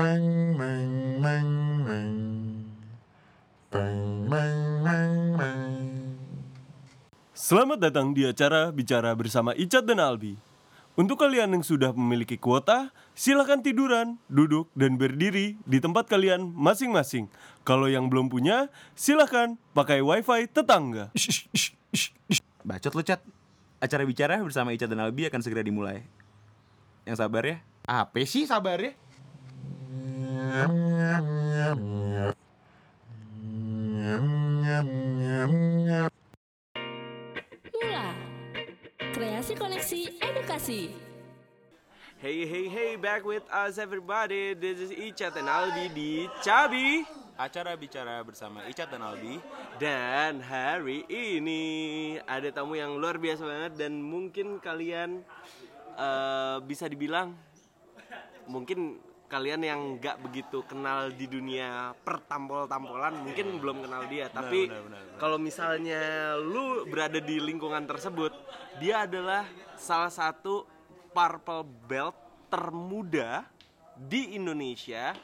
Bang, bang, bang, bang. Bang, bang, bang, bang. Selamat datang di acara Bicara bersama Icat dan Albi. Untuk kalian yang sudah memiliki kuota, silakan tiduran, duduk, dan berdiri di tempat kalian masing-masing. Kalau yang belum punya, silakan pakai wifi tetangga. Bacot lu Cat Acara bicara bersama Ica dan Albi akan segera dimulai Yang sabar ya Apa sih sabar ya? Mula Kreasi Koneksi Edukasi. Hey hey hey back with us everybody. This is Icat and Aldi di Cabi. Acara bicara bersama Icat dan Albi Dan hari ini ada tamu yang luar biasa banget Dan mungkin kalian eh, bisa dibilang Mungkin kalian yang nggak begitu kenal di dunia pertampol-tampolan Mungkin belum kenal dia Tapi kalau misalnya lu berada di lingkungan tersebut Dia adalah salah satu purple belt termuda di Indonesia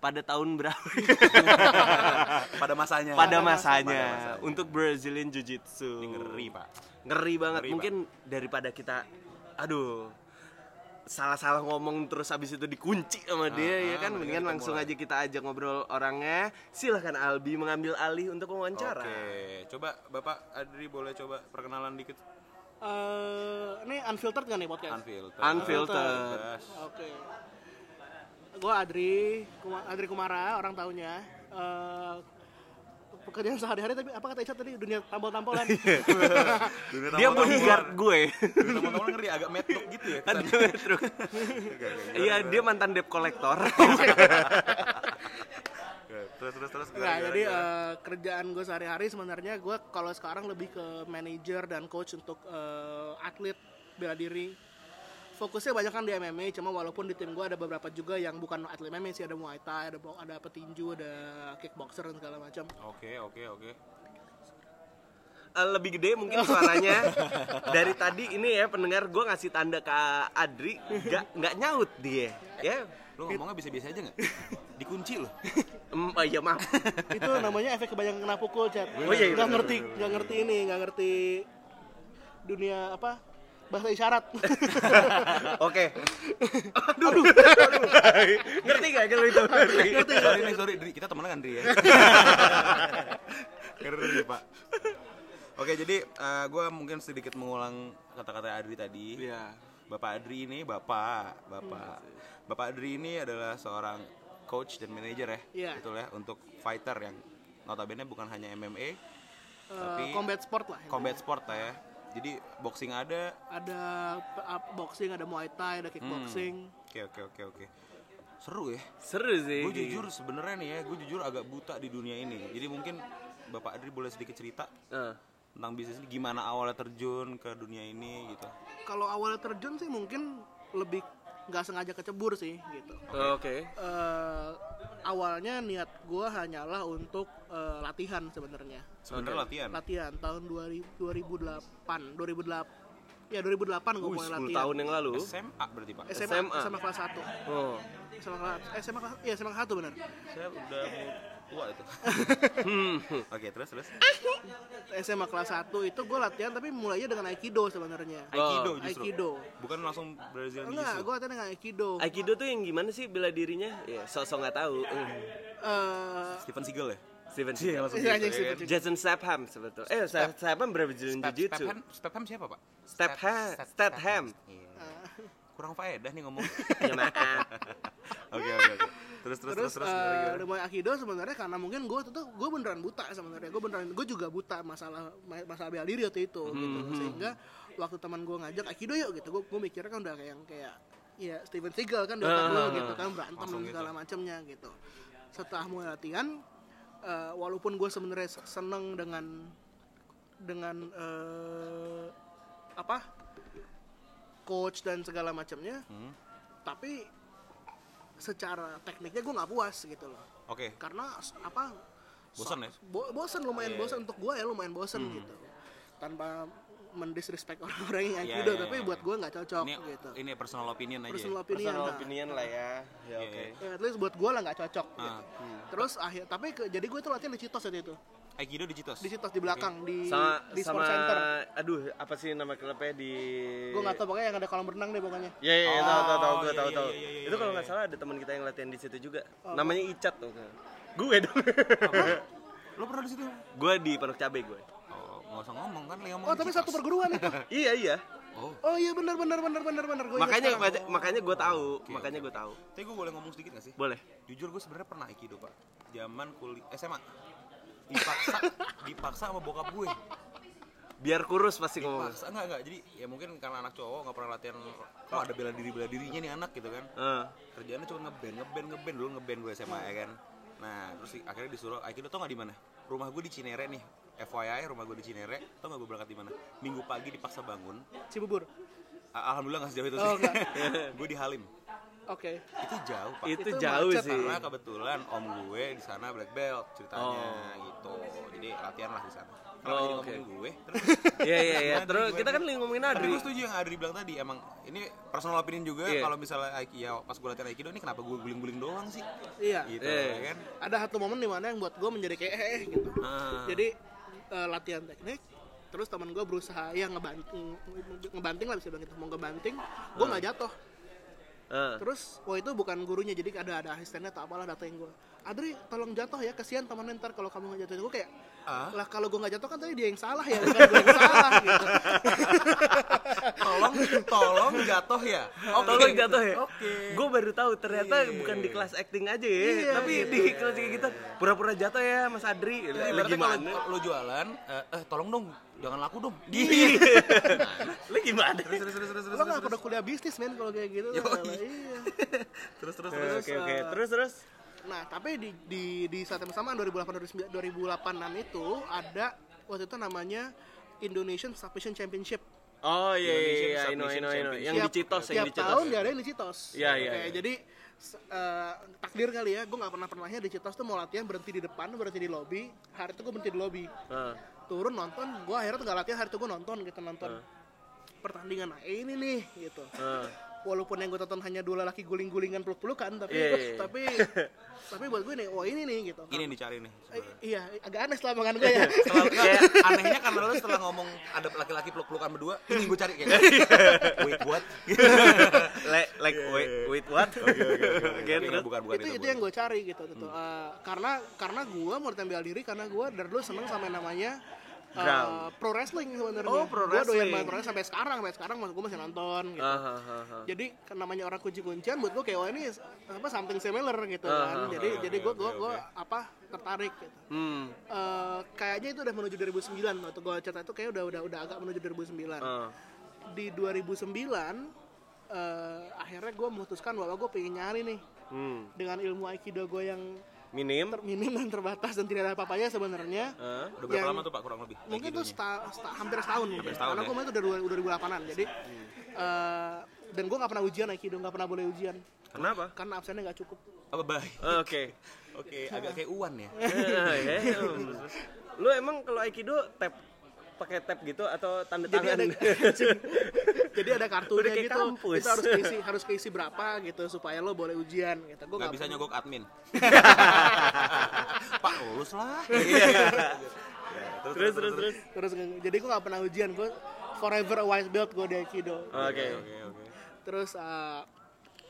pada tahun berapa? Pada masanya pada masanya Pada masanya. untuk Brazilian Jiu Jitsu. Ngeri pak Ngeri banget. Ngeri, Mungkin daripada kita aduh salah-salah ngomong terus habis itu dikunci sama dia ya kan mendingan mendingan kita langsung mulai. aja kita ajak ngobrol orangnya silahkan Albi mengambil alih untuk wawancara Oke Coba Bapak Adri boleh coba perkenalan dikit Eh, ini unfiltered gak nih podcast? Unfiltered Unfiltered. Oke. Gue Adri, Kuma- Adri Kumara, orang tahunya. Eh, pekerjaan sehari-hari tapi apa kata Icat tadi? Dunia tampol-tampolan. Dunia dia bodyguard gue. Dunia tampol-tampolan ngeri agak medok gitu ya Kan dia metro. iya dia mantan debt collector. Terus terus terus gara-gara- jadi eh, kerjaan gue sehari-hari sebenarnya gue kalau sekarang lebih ke manajer dan coach untuk eh, atlet bela diri. Fokusnya banyak kan di MMA, cuma walaupun di tim gue ada beberapa juga yang bukan atlet MMA sih, ada Muay Thai, ada ada petinju, ada kickboxer dan segala macam. Oke oke oke. Eh, lebih gede mungkin suaranya. Dari tadi ini ya pendengar gue ngasih tanda ke Adri nggak nggak nyaut dia ya. Lu ngomongnya bisa-bisa aja gak? Dikunci loh. Em, oh iya maaf. Itu namanya efek kebanyakan kena pukul chat. Oh iya, iya, nggak ngerti nggak ngerti ini nggak ngerti dunia apa bahasa isyarat. Oke. Aduh, ngerti gak kalau itu? Ngerti. Sorry nih sorry. Dri, kita temenan kan Dri ya? Ngeri pak. Oke jadi gue mungkin sedikit mengulang kata-kata Adri tadi. Iya. Bapak Adri ini bapak Bapak. Bapak Adri ini adalah seorang coach dan manajer ya? Iya. Betul ya? Untuk fighter yang notabene bukan hanya MMA Eh, Tapi combat sport lah combat sport lah ya Jadi boxing ada? Ada boxing ada muay thai ada kickboxing. Oke oke oke oke. Seru ya? Seru sih. Gue jujur sebenarnya nih ya gue jujur agak buta di dunia ini. Jadi mungkin bapak Adri boleh sedikit cerita Eh, tentang bisnis ini gimana awalnya terjun ke dunia ini gitu. Kalau awalnya terjun sih mungkin lebih nggak sengaja kecebur sih gitu. Oke. Eh, awalnya niat gue hanyalah untuk eh, latihan sebenarnya. Sebenarnya latihan? Latihan tahun 2000, 2008 2008 ya 2008 gue mulai 10 latihan. tahun yang lalu. SMA berarti pak? SMA, SMA. SMA kelas 1 oh. SMA kelas eh, SMA kelas iya SMA kelas 1 benar saya udah mau tua itu. Oke terus terus. SMA kelas 1 itu gue latihan tapi mulainya dengan Aikido sebenarnya. Aikido justru? Aikido. Bukan langsung Brazilian enggak Jiu-Jitsu? gue latihan dengan Aikido. Aikido tuh yang gimana sih bela dirinya? Ya sosok nggak tahu. Eh, Eh, Steven Seagal ya Steven Iya, Seagal. langsung Iya, gitu, anjing, ya Steven kan? Seagal. Jason Statham sebetulnya. Eh Statham Brazilian Jiu Step- Jitsu Stepham Stepham siapa pak? Statham. Statham. Iya. kurang faedah nih ngomong. Ya maaf oke oke oke. Terus terus terus, terus terus eh, udah mulai Aikido sebenarnya karena mungkin gue tuh gue beneran buta sebenarnya. Gue beneran gue juga buta masalah ma- masalah bela diri waktu itu gitu. Sehingga waktu teman gue ngajak Aikido yuk gitu. Gue gue mikirnya kan udah kayak yang kayak ya Steven Seagal kan di otak lu gitu kan berantem dan gitu. segala macamnya gitu. Setelah mulai latihan eh, walaupun gue sebenarnya seneng dengan dengan eh, apa coach dan segala macamnya Hmm. tapi secara tekniknya gue nggak puas gitu loh oke karena s- apa Bosan ya? bo- bosan lumayan Iya, bosan untuk gue ya lumayan bosan Hmm. gitu tanpa mendisrespect orang-orang yang Iya, aikido iya, tapi iya. buat gue nggak cocok Ini gitu ini personal opinion aja. personal ya. opinion Personal nah. opinion lah ya. Ya Iya, oke. iya. Ya, at least buat gue lah nggak cocok Ah. gitu. terus akhir tapi ke- jadi gue tuh latihan di Citos waktu itu Aikido di Citos. di Citos di belakang di Sama di sama sport center aduh apa sih nama klubnya di gue nggak tahu pokoknya yang ada kolam renang deh pokoknya Ya ya ya, tahu tahu tahu Oh, gue iya, tahu iya, tahu. iya, iya, Itu kalau iya, nggak salah ada teman kita yang latihan di situ juga. Oh. Namanya Icat tuh. Gue dong. Lo pernah di situ? gue di Pondok Cabe gue. Nggak usah ngomong kan, ngomong oh tapi satu perguruan itu Iya iya. Oh. oh iya benar benar benar benar benar gue Makanya makanya gue tahu, makanya gue tahu. Tapi gue boleh ngomong sedikit gak sih? Boleh. Jujur gue sebenarnya pernah Aikido pak. Zaman kuliah SMA. Dipaksa, dipaksa sama bokap gue. Biar kurus pasti ngomong. Paksa enggak enggak. Jadi ya mungkin karena anak cowok nggak pernah latihan. Oh ada bela diri bela dirinya nih anak gitu kan. Eh. Kerjaannya cuma ngeband ngeband ngeband dulu ngeband gue SMA ya kan. Nah terus akhirnya disuruh Aikido tau nggak di mana? Rumah gue di Cinere nih. FYI rumah gue di Cinere. Tau nggak gue berangkat di mana? Minggu pagi dipaksa bangun. Cibubur Alhamdulillah nggak sejauh itu Oh, sih. gue di Halim. oke Itu jauh pak. Itu Itu jauh sih. Karena kebetulan om gue di sana black belt ceritanya Oh. gitu. Jadi latihan lah di sana. Oh, Kalau jadi oke. ngomongin gue, terus Iya iya iya. Terus kita kan lagi ngomongin Tapi Adri. gue setuju yang Adri bilang tadi emang ini personal opinion juga Iya. kalau misalnya Aiki ya pas gue latihan Aikido ini kenapa gue guling-guling doang sih? iya Gitu Iya. ya kan. ada satu momen di mana yang buat gue menjadi kayak eh, eh gitu Ah. jadi eh, latihan teknik terus teman gue berusaha ya ngebanting ngebanting lah bisa bilang gitu. Mau ngebanting gue nggak jatuh. Eh. terus wah itu bukan gurunya jadi ada ada asistennya atau apalah datengin gue Adri tolong jatuh ya kasihan temannya ntar kalau kamu nggak jatuh gue kayak Ah? lah kalau gue nggak jatuh kan tadi dia yang salah ya bukan gue yang salah gitu tolong tolong jatuh ya. Oke. Tolong jatuh ya. Oke. Gue baru tahu ternyata Iya. bukan di kelas acting aja ya, Iya, tapi gitu. di kelas kayak gitu pura-pura jatuh ya Mas Adri. Jadi Lagi kalau gimana? lo jualan, eh, eh tolong dong, jangan laku dong. Lu gimana? terus terus terus terus lo nggak pernah kuliah bisnis men kalau kayak gitu iya terus terus Oke terus. oke. Terus terus. Nah, tapi di di di saat yang bersamaan 2008 2009 2008 itu ada waktu itu namanya Indonesian Submission Championship. Oh iya iya Indonesian iya, I know, I Submission know, I know. Championship. Yang di Citos, yang di Citos. tahun diadain di Citos. Iya, iya, Oke, iya. Jadi eh, takdir kali ya, gue nggak pernah pernahnya di Citos tuh mau latihan berhenti di depan, berhenti di lobby. Hari itu gue berhenti di lobby. Ah. Turun nonton, gue akhirnya tuh nggak latihan hari itu gue nonton gitu nonton pertandingan. Nah, ini nih gitu. Ah. Walaupun yang gue tonton hanya dua laki guling-gulingan peluk-pelukan, tapi Iya, iya, iya. tapi tapi buat gue nih, wah ini nih gitu. Ini yang dicari nih. Eh, iya, agak aneh setelah makan gue ya. Setelah, kayak anehnya karena lo setelah ngomong ada laki-laki peluk-pelukan berdua, ini gue cari kayak wait what? like like wait wait what? Oke Oke, terus. bukan bukan itu itu yang gue cari gitu gitu. Eh, karena karena gue mau bela diri karena gue dari dulu seneng sama yang namanya Ground. pro wrestling sebenarnya. Oh, pro Gue doyan wrestling. banget pro wrestling sampai sekarang, sampai sekarang gue masih nonton gitu. Ah, ah, ah, ah. Jadi namanya orang kunci-kuncian buat gue kayak wah ini apa something similar gitu Ah, kan. ah, Jadi jadi gue gue gue apa tertarik gitu. Hmm. Eh, kayaknya itu udah menuju 2009 waktu gue cerita itu kayak udah udah udah agak menuju 2009 Ah. di 2009 eh, akhirnya gue memutuskan bahwa gue pengen nyari nih Hmm. dengan ilmu aikido gue yang Minim. terminim dan terbatas dan tidak ada apa-apanya sebenarnya Ah. Udah berapa Yang- lama tuh Pak kurang lebih? mungkin tuh seta, seta- hampir setahun mungkin setahun karena ya? gue main tuh udah, udah 2008an jadi eh, dan gue nggak pernah ujian aikido nggak pernah boleh ujian Kenapa? karena absennya nggak cukup apa baik? Ah, Oke. Oke, agak kayak Uwan ya. Ah, ya, ya. Lu emang kalau aikido tap pakai tap gitu atau tanda jadi tangan? ada jadi ada kartunya Udah gitu kampus. kita harus keisi harus keisi berapa gitu supaya lo boleh ujian gitu gue Gak bisa nyogok admin. Pak lulus lah. terus terus terus. terus jadi gue nggak pernah ujian gue forever a white belt gue di aikido Oke. Oke oke. terus eh,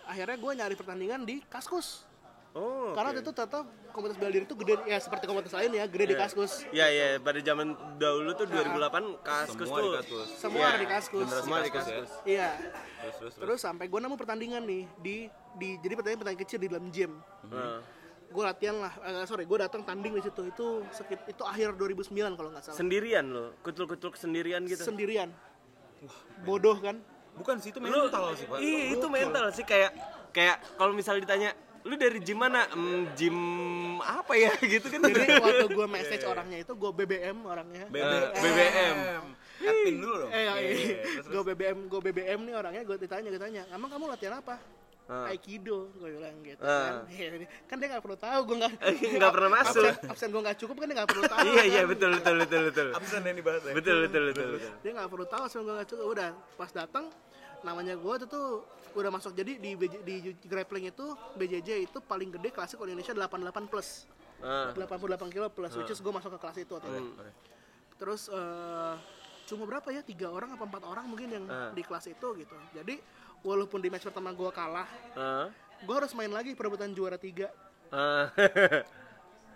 akhirnya gue nyari pertandingan di kaskus Oh. karena waktu itu ternyata komunitas bela diri itu gede ya seperti komunitas lain ya gede di kaskus Iya iya pada zaman dahulu tuh 2008 kaskus Semua tuh. di kaskus. semua Iya. ada di kaskus Generasi Semua di kaskus ya. iya Terus terus terus. terus sampai gue nemu pertandingan nih di di jadi pertandingan pertandingan kecil di dalam gym Ah. gue latihan lah eh, sorry gue datang tanding di situ itu sekit itu akhir 2009 kalau nggak salah Sendirian lo, kucul-kucul sendirian gitu. sendirian bodoh kan Bukan sih itu Lu- mental sih Pak. Iya itu mental sih kayak kayak kalau misalnya ditanya lu dari gym mana? Hmm, gym apa ya gitu kan? jadi waktu gue message orangnya itu gue BBM orangnya Eh, BBM. Admin dulu dong. eh Iya, iya, iya, iya. Gue BBM gue BBM nih orangnya gue ditanya ditanya emang kamu latihan apa Ah. aikido gue bilang gitu Ah. kan Ya, kan dia nggak perlu tahu gue nggak Nggak pernah masuk. absen, absen gue nggak cukup kan dia nggak perlu tahu iya iya betul betul betul betul absen yang dibahas ya betul betul betul betul dia nggak perlu tahu absen gue nggak cukup udah pas datang namanya gue itu tuh udah masuk jadi di BJ, di grappling itu BJJ itu paling gede kalau Indonesia 88 plus Ah. 88 kilo plus which is gue masuk ke kelas itu itu. Hmm. terus eh, cuma berapa ya tiga orang apa empat orang mungkin yang Ah. di kelas itu gitu jadi walaupun di match pertama gue kalah Ah. gue harus main lagi perebutan juara tiga Ah.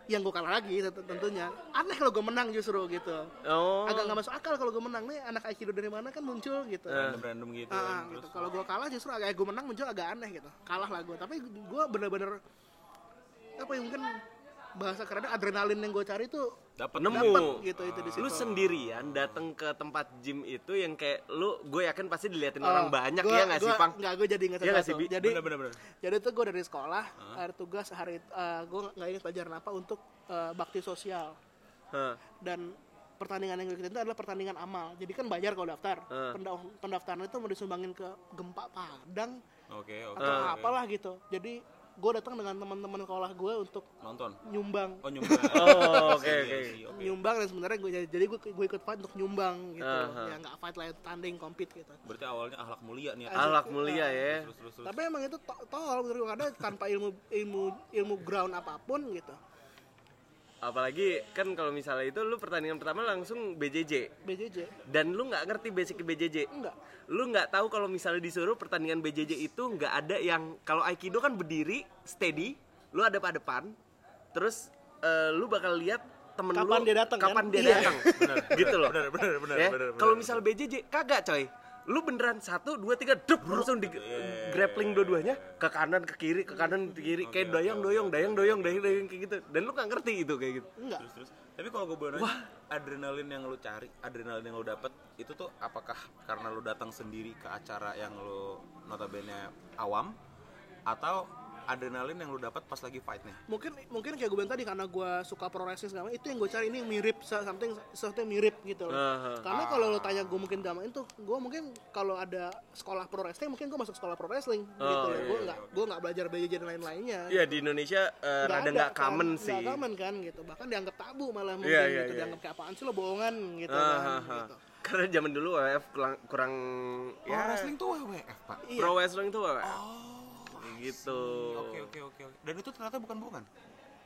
yang gue kalah lagi tent- tentunya aneh kalau gue menang justru gitu oh agak nggak masuk akal kalau gue menang nih anak aikido dari mana kan muncul gitu random random gitu kan. gitu. Kalau gue kalah justru agak gue menang muncul agak aneh gitu. Kalah lah gue. Tapi gue bener-bener apa ya mungkin bahasa kerennya adrenalin yang gue cari tuh dapat Nemu. dapet gitu itu di situ. lu sendirian datang ke tempat gym itu yang kayak lu gue yakin pasti diliatin Oh, orang banyak gua- ya nggak sih pang Nggak, gue jadi ingat nggak sesuatu. sih? Jadi bener bener bener jadi tuh gue dari sekolah ada tugas hari uh, gue nggak ingat pelajaran apa untuk uh, bakti sosial Hah. dan pertandingan yang gue ikutin itu adalah pertandingan amal. Jadi kan bayar kalau daftar. Penda- pendaftaran itu mau disumbangin ke gempa Padang oke oke atau oke. apalah gitu. Jadi gue datang dengan teman-teman sekolah gue untuk nonton? nyumbang. Oh nyumbang. Oh, oke, oke. oke. Nyumbang dan sebenarnya gue jadi gue gue ikut fight untuk nyumbang gitu. Aha. ya nggak fight lah tanding compete gitu. Berarti awalnya akhlak mulia nih Alak mulia ya. Terus terus terus. tapi emang itu to- tol menurut gue karena tanpa ilmu ilmu ilmu ground apa pun gitu apalagi kan kalau misalnya itu lu pertandingan pertama langsung BJJ BJJ dan lu nggak ngerti basic BJJ enggak lu nggak tahu kalau misalnya disuruh pertandingan BJJ itu nggak ada yang kalau Aikido kan berdiri steady lu ada pada depan terus eh, lu bakal lihat temen Kapan lu dia datang, kan? kapan dia Iya. datang gitu loh. bener bener bener Ya, bener kalau misal BJJ kagak coy lu beneran satu dua tiga dup langsung di grappling dua-duanya ke kanan ke kiri ke kanan ke kiri kayak doyong doyong dayang doyong dayang doyong kayak gitu. Dan lu nggak ngerti itu kayak gitu. Enggak. Terus terus. Tapi kalau gue boleh nanya adrenalin yang lu cari adrenalin yang lu dapet itu tuh apakah karena lu datang sendiri ke acara yang lu notabene awam? Atau adrenalin yang lu dapat pas lagi fight nih? Mungkin mungkin kayak gue bilang tadi karena gue suka pro wrestling segala itu yang gue cari ini mirip se- something sesuatu yang mirip gitu loh. Aha. karena kalau lo tanya gue mungkin damain tuh gue mungkin kalau ada sekolah pro wrestling mungkin gue masuk sekolah pro wrestling gitu Oh, loh iya, gue nggak gue nggak belajar BJJ dan lain-lainnya. Iya di Indonesia eh, rada ada nggak kan, common sih. nggak common kan gitu. Bahkan dianggap tabu malah mungkin Iya, iya, gitu. iya, dianggap kayak apaan sih lo bohongan gitu Ah, kan ah, ah. gitu. Karena zaman dulu WWF kurang, kurang Pro ya. wrestling tuh WWF pak. Iya. pro wrestling tuh WWF. Kayak gitu. oke oke oke oke. dan itu ternyata bukan bohongan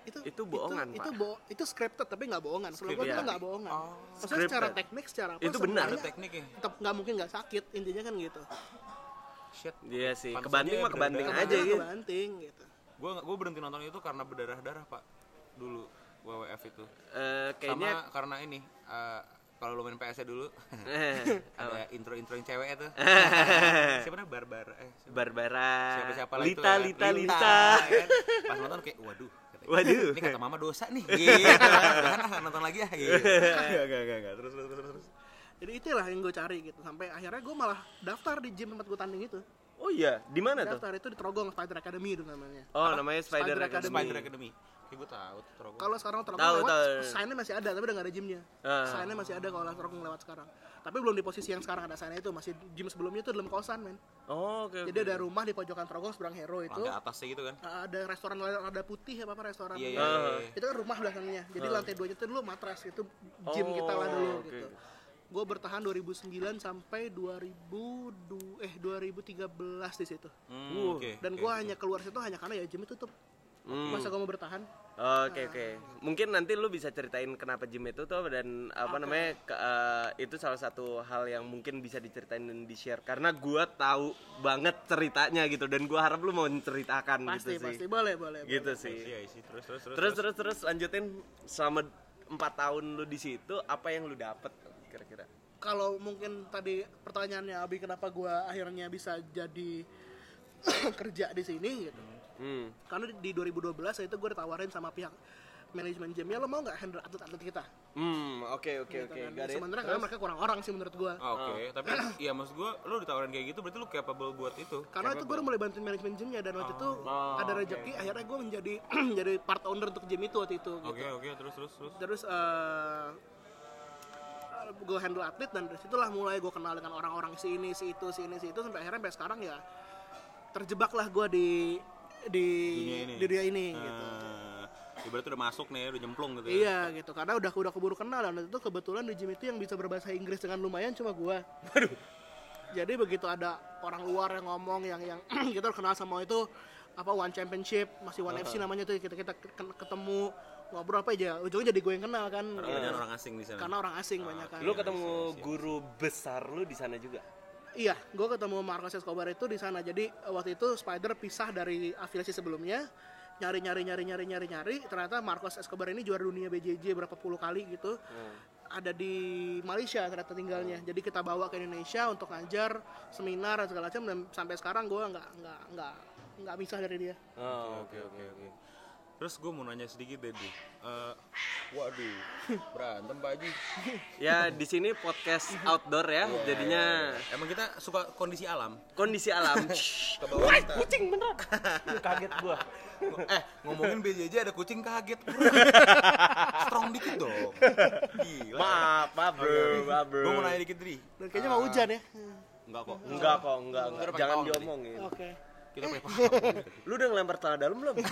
itu Itu bohongan, itu, itu, Pak. bo- itu scripted tapi nggak bohongan kalau gue itu nggak bohongan maksudnya Scripted. secara teknik secara apa Itu benar. tekniknya tetap nggak mungkin nggak sakit intinya kan gitu shit Iya sih, Pantes kebanting aja mah kebanting aja gitu. kebanting gitu gue gue berhenti nonton itu karena berdarah darah pak dulu WWF itu Eh, kayaknya sama karena ini eh, kalau lo main PS dulu eh, ada intro intro yang cewek itu siapa namanya barbar eh siapa Barbara, siapa siapa lah Lita, itu, Lita, ya. Lita. ya kan? pas nonton kayak waduh Waduh. ini kata mama dosa nih gitu jangan nonton lagi ya gitu Gak, gak, gak, gak. Terus, terus, terus, terus. jadi itulah yang gue cari gitu sampai akhirnya gue malah daftar di gym tempat gue tanding itu Oh iya, di mana tuh? daftar itu di Trogong Spider Academy itu namanya Oh, namanya Spider, Spider Academy. Spider Academy kayak gue tahu tuh Trogo. kalau sekarang Trogong Tahu, lewat tahu. sign-nya masih ada tapi udah gak ada gymnya Ah. sign-nya masih ada kalau Trogong lewat sekarang tapi belum di posisi yang sekarang ada sign-nya itu masih gym sebelumnya itu dalam kosan men Oh, oke. jadi ada rumah di pojokan Trogong seberang Hero itu lantai atasnya gitu kan ada restoran rada putih apa apa restoran iya iya, Ah. iya, iya. itu kan rumah belakangnya jadi lantai duanya itu dulu matras itu gym Oh, kita lah dulu oke. gitu gue bertahan 2009 sampai 2000 du- eh 2013 di situ Hmm, oke dan gue hanya keluar situ hanya karena ya gym itu tutup Hmm. masa gue mau bertahan Oke oke. Mungkin nanti lu bisa ceritain kenapa gym itu tuh dan apa namanya ke- eh, itu salah satu hal yang mungkin bisa diceritain dan di share karena gua tahu banget ceritanya gitu dan gua harap lu mau menceritakan pasti gitu pasti sih. boleh boleh Gitu boleh. sih. iya sih terus terus terus Terus terus terus lanjutin selama empat tahun lu di situ apa yang lu dapet kira-kira? kalau mungkin tadi pertanyaannya Abi kenapa gue akhirnya bisa jadi kerja di sini gitu Hmm. karena di, di 2012 saya itu gue ditawarin sama pihak manajemen gymnya lo mau nggak handle atlet-atlet kita Hmm, oke oke Gitu oke. kan. Sebenarnya karena mereka kurang orang sih menurut gue Oke, tapi ya maksud gue, lo ditawarin kayak gitu, berarti lo capable buat itu. karena itu gue udah mulai bantuin manajemen gymnya dan waktu itu Oh, ada rezeki akhirnya gue menjadi jadi part owner untuk gym itu waktu itu gitu. Oke oke, terus terus terus. terus gue handle atlet dan dari situlah mulai gue kenal dengan orang-orang si ini si itu si ini si itu sampai akhirnya sampai sekarang ya terjebak lah gue di di Dunia ini. di dunia ini gitu Eh, ya berarti udah masuk nih, udah nyemplung gitu. ya. Iya gitu karena udah udah keburu kenal dan itu kebetulan di gym itu yang bisa berbahasa Inggris dengan lumayan cuma gua. Waduh. Jadi begitu ada orang luar yang ngomong yang yang kita kenal sama itu apa One Championship masih One FC namanya tuh kita kita ke- ketemu ngobrol apa aja ujungnya jadi gue yang kenal kan Karena banyak orang asing di sana. karena orang asing banyak kan. Lu ketemu guru besar lu di sana juga. Iya, gue ketemu Marcos Escobar itu di sana. Jadi eh, waktu itu Spider pisah dari afiliasi sebelumnya, nyari nyari nyari nyari nyari nyari. Ternyata Marcos Escobar ini juara dunia BJJ berapa puluh kali gitu. Ada di Malaysia ternyata tinggalnya. Jadi kita bawa ke Indonesia untuk ngajar seminar dan segala macam. Dan sampai sekarang gue nggak nggak nggak nggak bisa dari dia. Oh, Oke oke oke. Terus gue mau nanya sedikit deh. Eh, waduh, berantem Pak Haji. Ya di sini podcast outdoor ya, jadinya Emang kita suka kondisi alam. kondisi alam. Ke bawah kita. Kucing beneran. Kaget gua. Eh, ngomongin BJJ ada kucing kaget. bro. Strong dikit dong. Gila. Maaf, maaf bro, maaf bro. Gue mau nanya dikit, Dri. Kayaknya mau hujan ya. Enggak kok. Enggak kok, enggak, enggak. Jangan diomongin. Oke. Kita pakai paham. Lu udah ngelempar tanah dalam belum? eh,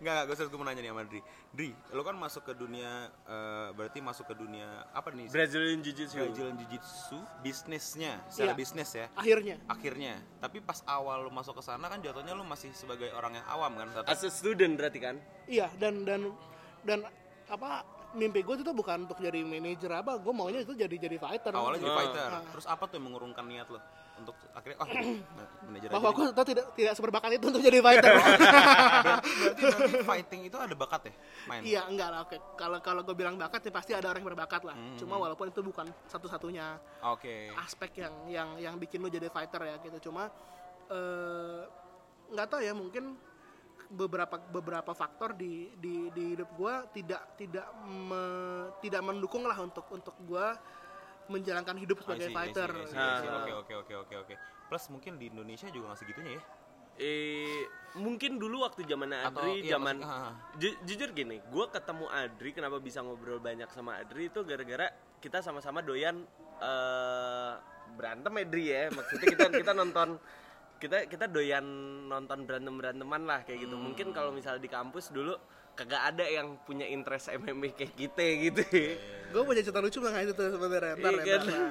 enggak, enggak. Gue gue mau nanya nih sama Dri. Dri, lo kan masuk ke dunia, eh, berarti masuk ke dunia apa nih? Brazilian Jiu-Jitsu. Brazilian Jiu-Jitsu, bisnisnya, secara Iya. bisnis ya. Akhirnya. Akhirnya, tapi pas awal lo masuk ke sana kan jatuhnya lo masih sebagai orang yang awam kan? Satu- As a student berarti kan? Iya dan dan dan apa mimpi gue itu tuh bukan untuk jadi manajer apa gue maunya itu jadi jadi fighter awalnya jadi Ah. fighter. Ah. Terus apa tuh yang mengurungkan niat lo untuk akhirnya oh manajer bahwa aku tuh tidak tidak seberbakat itu untuk jadi fighter. Berarti, berarti fighting itu ada bakat ya main? Iya enggak lah oke. Kalau kalau gue bilang bakat ya pasti ada orang yang berbakat lah. Cuma walaupun itu bukan satu-satunya oke. aspek yang yang yang bikin lo jadi fighter ya gitu. Cuma eh, nggak tahu ya mungkin beberapa beberapa faktor di di di hidup gue tidak tidak me- tidak mendukung lah untuk untuk gue menjalankan hidup sebagai see, I see, fighter Nah. oke oke oke oke oke plus mungkin di Indonesia juga nggak segitunya ya Eh, mungkin dulu waktu zaman Adri, iya, zaman ah. Ju- jujur gini, gue ketemu Adri, kenapa bisa ngobrol banyak sama Adri itu gara-gara kita sama-sama doyan eh berantem Adri ya, maksudnya kita kita nonton kita kita doyan nonton berantem beranteman lah kayak gitu. Mungkin kalau misalnya di kampus dulu kagak ada yang punya interest MMA kayak kita gitu. gue punya cerita lucu tentang itu tuh sebenarnya ntar Iya ya, kan? ntar.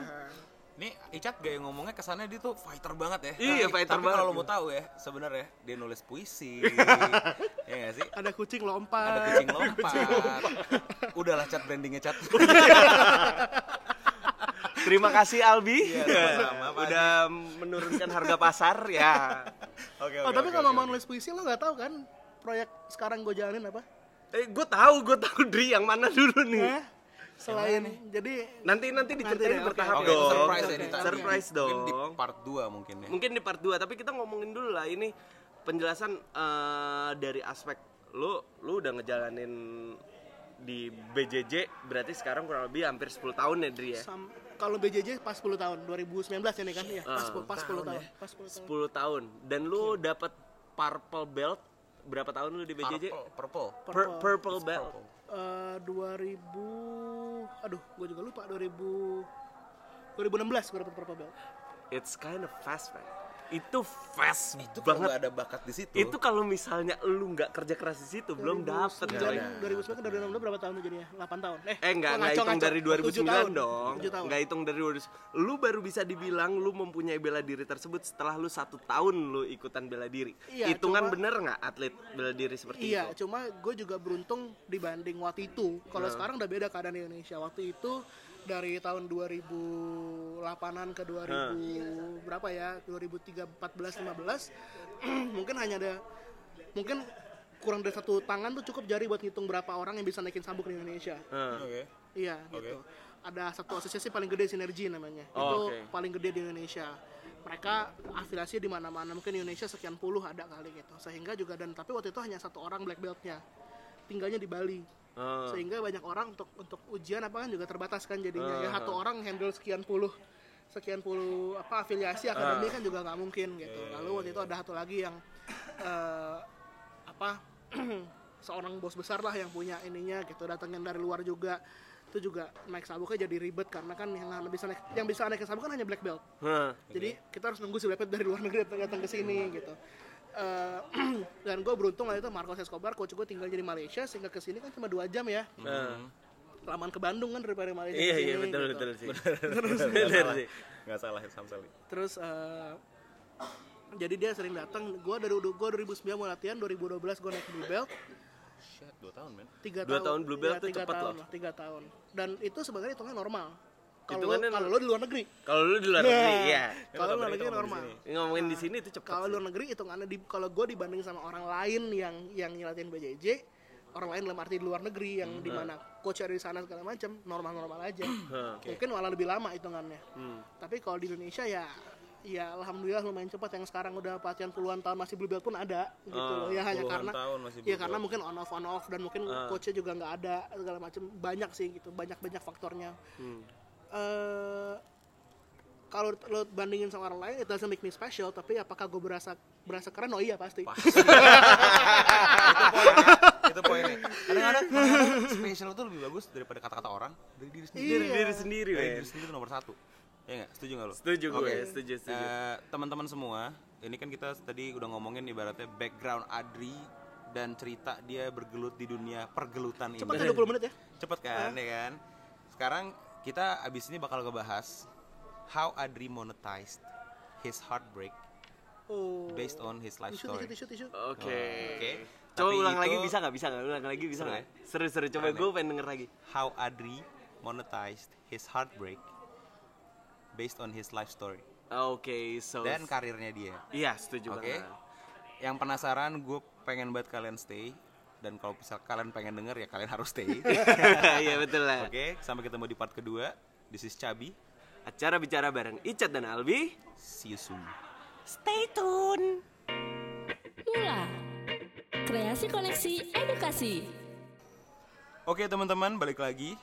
Nih Icat gaya ngomongnya kesannya dia tuh fighter banget ya. Iya, Tapi- fighter tapi banget. kalau lo mau tahu ya, sebenarnya dia nulis puisi. ya nggak sih? ada kucing lompat Ada kucing lompat. Udahlah cat brandingnya cat. Terima kasih Albi, Iya, sama-sama, Pak udah menurunkan harga pasar ya. Oke oh tapi kalau mau nulis puisi lo nggak tahu kan proyek sekarang gue jalanin apa Eh, gue tahu, gue tahu Dri yang mana dulu nih. Hah? selain jadi Nanti nanti diceritain Nanti bertahap oke. Oke, itu dong. surprise ya. Surprise Mungkin di dong. part 2 mungkin ya. Mungkin di part 2, tapi kita ngomongin dulu lah ini penjelasan eh, dari aspek lu lu udah ngejalanin di BJJ berarti sekarang kurang lebih hampir 10 tahun ya Dri ya. sam- kalau BJJ pas 10 tahun 2019 ini kan ya pas, Ah, pas 10 tahun pas 10 tahun 10 tahun dan lu dapat purple belt berapa tahun lu di BJJ? Purple. Purple. Pur- purple belt. Eh, 2000 aduh gue juga lupa 2000 2016 gue dapet purple belt It's kind of fast, man. Itu fast Itu banget. nggak ada bakat di situ. Itu kalau misalnya lu nggak kerja keras di situ belum dapet coy. 2009 ke 2016 berapa tahun tuh jadinya 8 tahun eh Eh enggak, oh, enggak ngaco, hitung dari 7 2009 tahun. dong 7 tahun Enggak hitung dari 2000 Lu baru bisa dibilang lu mempunyai bela diri tersebut setelah lu satu tahun lu ikutan bela diri Iya, Hitungan cuma- bener nggak atlet bela diri seperti Iya, itu? cuma gue juga beruntung dibanding waktu itu. Kalau sekarang udah beda keadaan di Indonesia. Waktu itu dari tahun 2008-an ke 2000 berapa ya? 2003 14 15 mungkin hanya ada mungkin kurang dari satu tangan tuh cukup jari buat ngitung berapa orang yang bisa naikin sabuk di Indonesia. Hah. Oke. Iya, gitu. Ada satu asosiasi paling gede sinergi namanya. Oh, itu oke. paling gede di Indonesia. Mereka afiliasi di mana-mana. Mungkin di Indonesia sekian puluh ada kali gitu. Sehingga juga dan tapi waktu itu hanya satu orang black beltnya. Tinggalnya di Bali. Oh. Sehingga banyak orang untuk untuk ujian apa kan juga terbatas kan jadinya. Ah, ya satu orang handle sekian puluh sekian puluh apa afiliasi akademi Ah. kan juga nggak mungkin gitu. Lalu waktu itu ada satu lagi yang eh, apa seorang bos besar lah yang punya ininya gitu datangin dari luar juga itu juga naik sabuknya jadi ribet karena kan yang bisa naik yang bisa naik sabuk kan hanya black belt Hah. jadi kita harus nunggu si black belt dari luar negeri datang datang ke sini gitu Eh, dan gue beruntung lah itu Marcos Escobar coach gue tinggal di Malaysia sehingga ke sini kan cuma dua jam ya Nah. lamaan ke Bandung kan daripada Malaysia Iya ke iya betul gitu. betul sih. Nggak Bener salah. sih. Nggak salah Samsali. terus eh, jadi dia sering datang gue dari gue 2009 mau latihan 2012 gue naik blue belt Shit, 2 tahun men. tiga Dua tahun blue belt Iya, tuh tahun loh. tiga tahun dan itu sebenarnya hitungannya normal kalau lo- kalau lo di luar negeri. Kalau lu di luar Nah, negeri ya. kalau luar negeri normal. Ngomongin di sini itu cepet. kalau luar negeri hitungannya di kalau gue dibanding sama orang lain yang yang nyelatin BJJ orang lain dalam arti di luar negeri yang Hmm. di mana coach ada di sana segala macam normal-normal aja. Hah. mungkin malah lebih lama hitungannya. Hmm. tapi kalau di Indonesia ya ya alhamdulillah lumayan cepat yang sekarang udah pelatihan puluhan tahun masih blue belt pun ada gitu. Loh ya hanya karena tahun masih ya karena mungkin on off on off dan mungkin coachnya juga nggak ada segala macam banyak sih gitu. Banyak banyak faktornya Eh, kalau lo bandingin sama orang lain it doesn't make me special tapi apakah gue berasa berasa keren? Oh iya pasti. Itu poinnya. Kadang-kadang kadang-kadang spesial itu lebih bagus daripada kata-kata orang. Dari diri sendiri. Diri diri sendiri, dari diri sendiri itu nomor satu. Ya nggak? Setuju nggak lo? Setuju gue, Oke. setuju, setuju. Eh, teman-teman semua ini kan kita tadi udah ngomongin ibaratnya background Adri dan cerita dia bergelut di dunia pergelutan cepat ini. ya 20 menit ya? Cepet kan ya kan? Sekarang kita abis ini bakal ngebahas how Adri monetized his heartbreak oh based on his life story tisu tisu Oke. Oke. Coba Tapi ulang lagi itu- bisa nggak? Bisa nggak? Ulang lagi bisa nggak? Seru-seru. Coba ya? gue pengen denger lagi. how Adri monetized his heartbreak based on his life story Oke, so dan karirnya dia. Iya, setuju Oke. banget. Yang penasaran, gue pengen banget kalian stay dan kalau misal kalian pengen denger ya kalian harus stay. Oke, Iya betul lah. sampai ketemu di part kedua. This is Chabi. Acara bicara bareng Icat dan Albi. See you soon. Stay tune. Mula. Kreasi koneksi edukasi. Oke teman-teman, balik lagi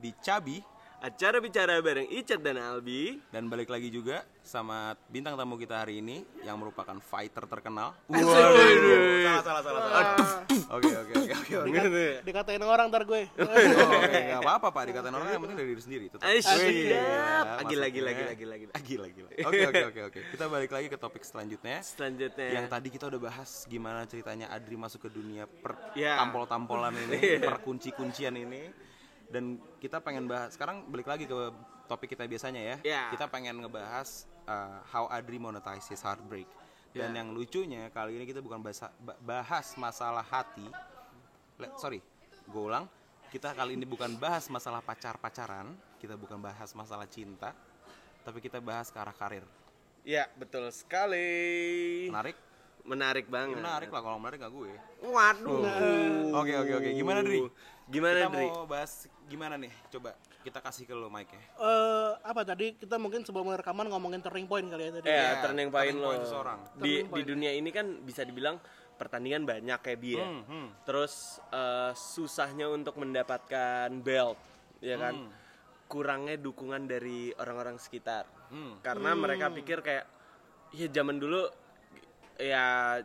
di Chabi Acara bicara bareng Icat dan Albi. dan balik lagi juga sama bintang tamu kita hari ini yang merupakan fighter terkenal. Salah salah salah. salah. Oke oke oke oke. dikatain orang ntar gue Oh, Oke, nggak apa-apa pak, dikatain orang yang penting dari diri sendiri. Tetap. Asyik. Iya, Lagi, lagi, lagi, lagi, lagi. Lagi, lagi. Oke, oke, oke, oke. Kita balik lagi ke topik selanjutnya. Selanjutnya. Yang tadi kita udah bahas gimana ceritanya Adri masuk ke dunia per Ya. tampol-tampolan ini, per kunci-kuncian ini. Dan kita pengen bahas, sekarang balik lagi ke topik kita biasanya ya. Ya. Kita pengen ngebahas uh, how Adri monetize his heartbreak. Dan Ya. yang lucunya kali ini kita bukan bahas, bahas masalah hati. Le- sorry, gue ulang. Kita kali ini bukan bahas masalah pacar-pacaran, kita bukan bahas masalah cinta, tapi kita bahas ke arah karir. Ya, betul sekali. Menarik? Menarik banget. Menarik lah kalau menarik gak gue. Waduh. Oke oke oke. Gimana Dri? Gimana, kita Dri? mau bahas gimana nih? Coba kita kasih ke lo mic ya. Eh, apa tadi kita mungkin sebelum rekaman ngomongin turning point kali ya tadi Eh, Iya, turning point turning lo. point seseorang. Di di dunia ini kan bisa dibilang pertandingan banyak kayak dia. Hmm, hmm. Terus eh, susahnya untuk mendapatkan belt, ya kan? Hmm. Kurangnya dukungan dari orang-orang sekitar. Hmm. Karena mereka pikir kayak ya zaman dulu ya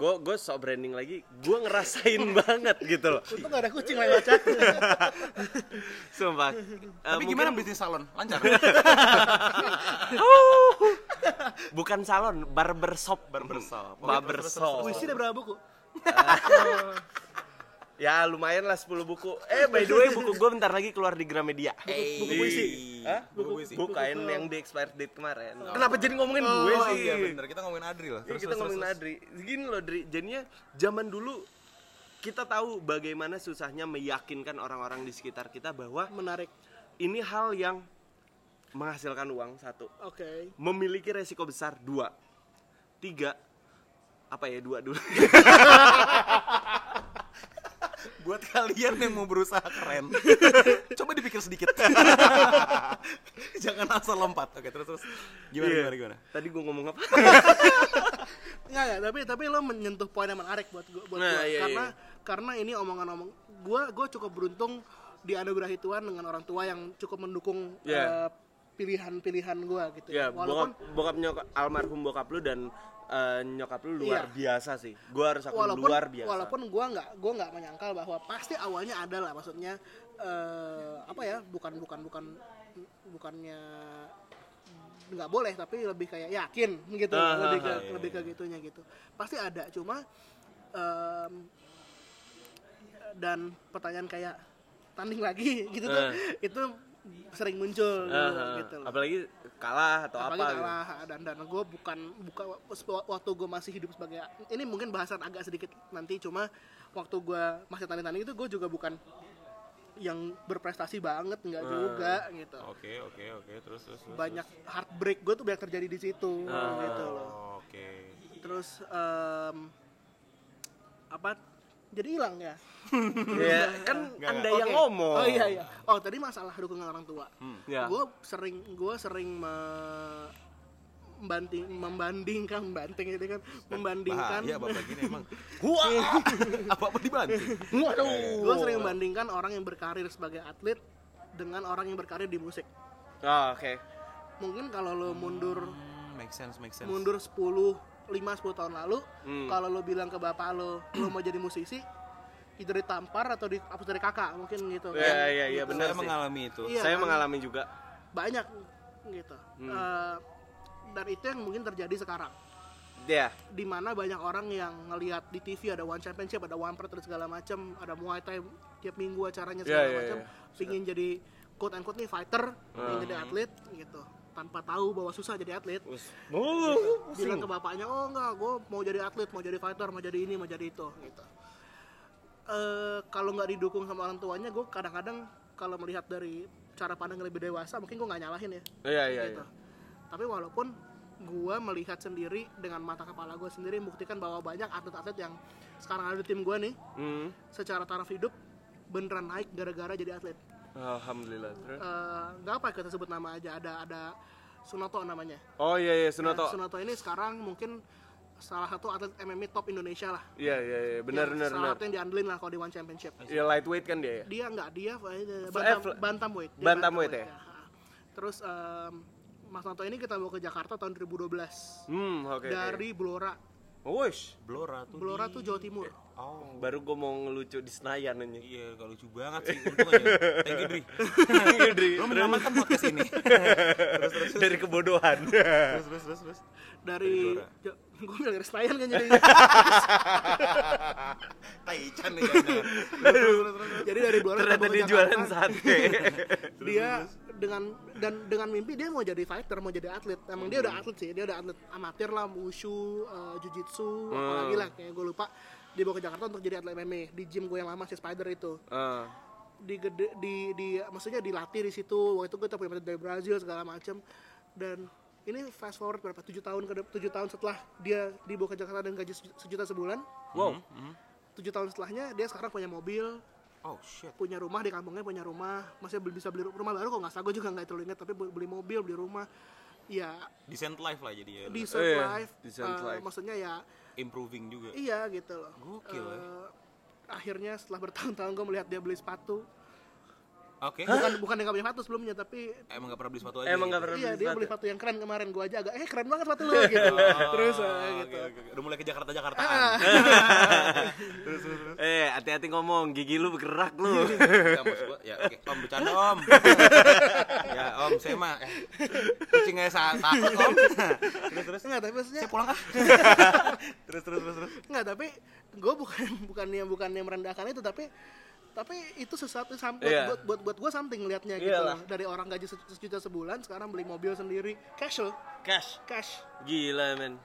gue gue sok branding lagi, gue ngerasain banget gitu loh. untung gak ada kucing lewat chat Sumpah. Eh, Tapi mungkin- gimana bisnis salon? Lancar. Bukan salon, barbershop. Barbershop. Barbershop. puisi ada berapa buku Ya lumayan lah 10 buku. Eh by the way buku gue bentar lagi keluar di Gramedia. buku puisi? Hah? Buku puisi. Bukan yang di expired date kemarin. Kenapa jadi ngomongin gue Oh sih? iya bener, kita ngomongin Adri loh. Ya, kita ngomongin Adri. Gini loh Dri, jadinya zaman dulu kita tahu bagaimana susahnya meyakinkan orang-orang di sekitar kita bahwa menarik ini hal yang menghasilkan uang satu, oke memiliki resiko besar dua, tiga apa ya dua dulu. Buat kalian yang mau berusaha keren, coba dipikir sedikit. Jangan asal lompat. Oke, terus terus. Gimana Iya. gimana gimana? Tadi gue ngomong apa? Nggak, nggak, tapi tapi lo menyentuh poin yang menarik buat gua, buat Nah, gua. iya, karena karena ini omongan-omong gua gua cukup beruntung dianugerahi Tuhan dengan orang tua yang cukup mendukung Iya. eh, pilihan-pilihan gua gitu Ya, walaupun bokap, bokap nyokap almarhum bokap lu dan eh, nyokap lu luar Iya. biasa sih. Gua harus akui walaupun luar biasa. walaupun gua nggak gua nggak menyangkal bahwa pasti awalnya ada lah maksudnya eh, apa ya bukan bukan bukan bukannya nggak boleh tapi lebih kayak yakin gitu Ah, lebih ke ah, lebih ke gitunya gitu pasti ada cuma em, dan pertanyaan kayak tanding lagi gitu tuh itu sering muncul Ah, ah. gitu loh apalagi kalah atau apalagi apa gitu. kalah dan dan gue bukan buka waktu gue masih hidup sebagai ini mungkin bahasan agak sedikit nanti cuma waktu gue masih tanding tanding itu gue juga bukan yang berprestasi banget nggak juga gitu Oke, oke, oke. Terus terus terus. banyak heartbreak gue tuh banyak terjadi di situ gitu loh Oh, Oke. terus em, apa jadi hilang ya Ya, kan Anda yang Oke. ngomong. oh iya iya oh tadi masalah dukungan orang tua Ya. gue sering gue sering me- membanding membandingkan banting gitu kan membandingkan Bahaya bapak gini emang. Wah, apa apa dibanting? gue sering membandingkan orang yang berkarir sebagai atlet dengan orang yang berkarir di musik Oh, oke. mungkin kalau lo mundur Hmm, make sense, make sense. mundur 10 5 10 tahun lalu Hmm. kalau lo bilang ke bapak lo lo mau jadi musisi itu ditampar atau dihapus dari kakak mungkin gitu Iya, kan. iya, iya, Gitu. benar Saya sih. mengalami itu. Iya, Saya kan? mengalami juga. banyak gitu Hmm. Eh, dan itu yang mungkin terjadi sekarang Ya. di mana banyak orang yang ngelihat di TV ada one championship, ada one pro dan segala macam, ada muay thai tiap minggu acaranya segala Iya, iya, macam, iya. pingin jadi quote and quote nih fighter, pingin Ah. jadi atlet gitu, tanpa tahu bahwa susah jadi atlet. Oh, Bilang ke bapaknya, oh enggak, gue mau jadi atlet, mau jadi fighter, mau jadi ini, mau jadi itu, gitu. Eh kalau nggak didukung sama orang tuanya, gue kadang-kadang kalau melihat dari cara pandang lebih dewasa, mungkin gue nggak nyalahin ya Iya, iya, gitu. iya. Tapi walaupun gue melihat sendiri dengan mata kepala gue sendiri membuktikan bahwa banyak atlet-atlet yang sekarang ada di tim gue nih Hmm. secara taraf hidup beneran naik gara-gara jadi atlet. Alhamdulillah. Terus? Eh, Nggak apa kita sebut nama aja ada ada Sunoto namanya. Oh iya iya Nah, Sunoto. Sunoto ini sekarang mungkin salah satu atlet MMA top Indonesia lah. Iya iya iya benar Ya, benar salah benar. satu yang diandelin lah kalau di One Championship. Iya lightweight kan dia ya. Dia nggak dia eh, Eh, bantam, bantamweight. Dia bantamweight ya? Terus em, Mas Noto ini kita bawa ke Jakarta tahun 2012 Hmm oke. oke. dari Blora. Wush. Blora tuh. Blora di- tuh Jawa Timur. Oh. Baru gue mau ngelucu di Senayan aja. Iya, kalau lucu banget sih. Untung aja. Thank you, Dri. Dri. Lo menyelamatkan podcast ini. Dari kebodohan. terus, terus, terus, terus. dari gue bilang dari Senayan kan jadinya Taichan nih jadi dari Blora Ternyata dia jualan sate. dia dengan dan dengan mimpi dia mau jadi fighter mau jadi atlet. Emang dia udah atlet sih dia udah atlet amatir lah wushu uh, jujitsu apalagi lah kayak gue lupa. Dia bawa ke Jakarta untuk jadi atlet MMA di gym gue yang lama si Spider itu. Ah. di gede di di maksudnya dilatih di situ. Waktu itu kita punya dari Brazil segala macam dan ini fast forward berapa? Tujuh tahun ke tujuh tahun setelah dia dibawa ke Jakarta dan gaji seju- sejuta sebulan. Wow. tujuh tahun setelahnya dia sekarang punya mobil Oh shit. punya rumah di kampungnya punya rumah masih bisa beli ru- rumah baru kok nggak salah gue juga nggak terlalu ingat tapi beli mobil beli rumah ya Decent life lah jadi ya. decent Iya, life, decent eh, life. maksudnya ya Improving juga. iya gitu loh Gokil ya. Eh, akhirnya setelah bertahun-tahun gue melihat dia beli sepatu Oke. bukan bukan yang gak punya sepatu sebelumnya tapi Emang gak pernah beli sepatu aja. Emang nggak gitu. pernah iya beli dia sepatu? beli sepatu yang keren kemarin gue aja agak eh keren banget sepatu lu gitu terus eh, Oh, gitu oke, oke. Udah mulai ke Jakarta Jakartaan. Hati-hati ngomong gigi lu bergerak lu. Ya, gua, ya oke, Om bercanda Om. ya Om, saya mah eh, kucing aja sa- takut Om. terus terus enggak tapi maksudnya saya pulang ah. terus terus terus terus. Enggak, tapi gue bukan bukannya bukannya merendahkan itu tapi tapi itu sesuatu sam- buat, Iya. buat buat buat gue something liatnya gitu loh. dari orang gaji se- sejuta sebulan sekarang beli mobil sendiri cash loh Cash. cash Gila men.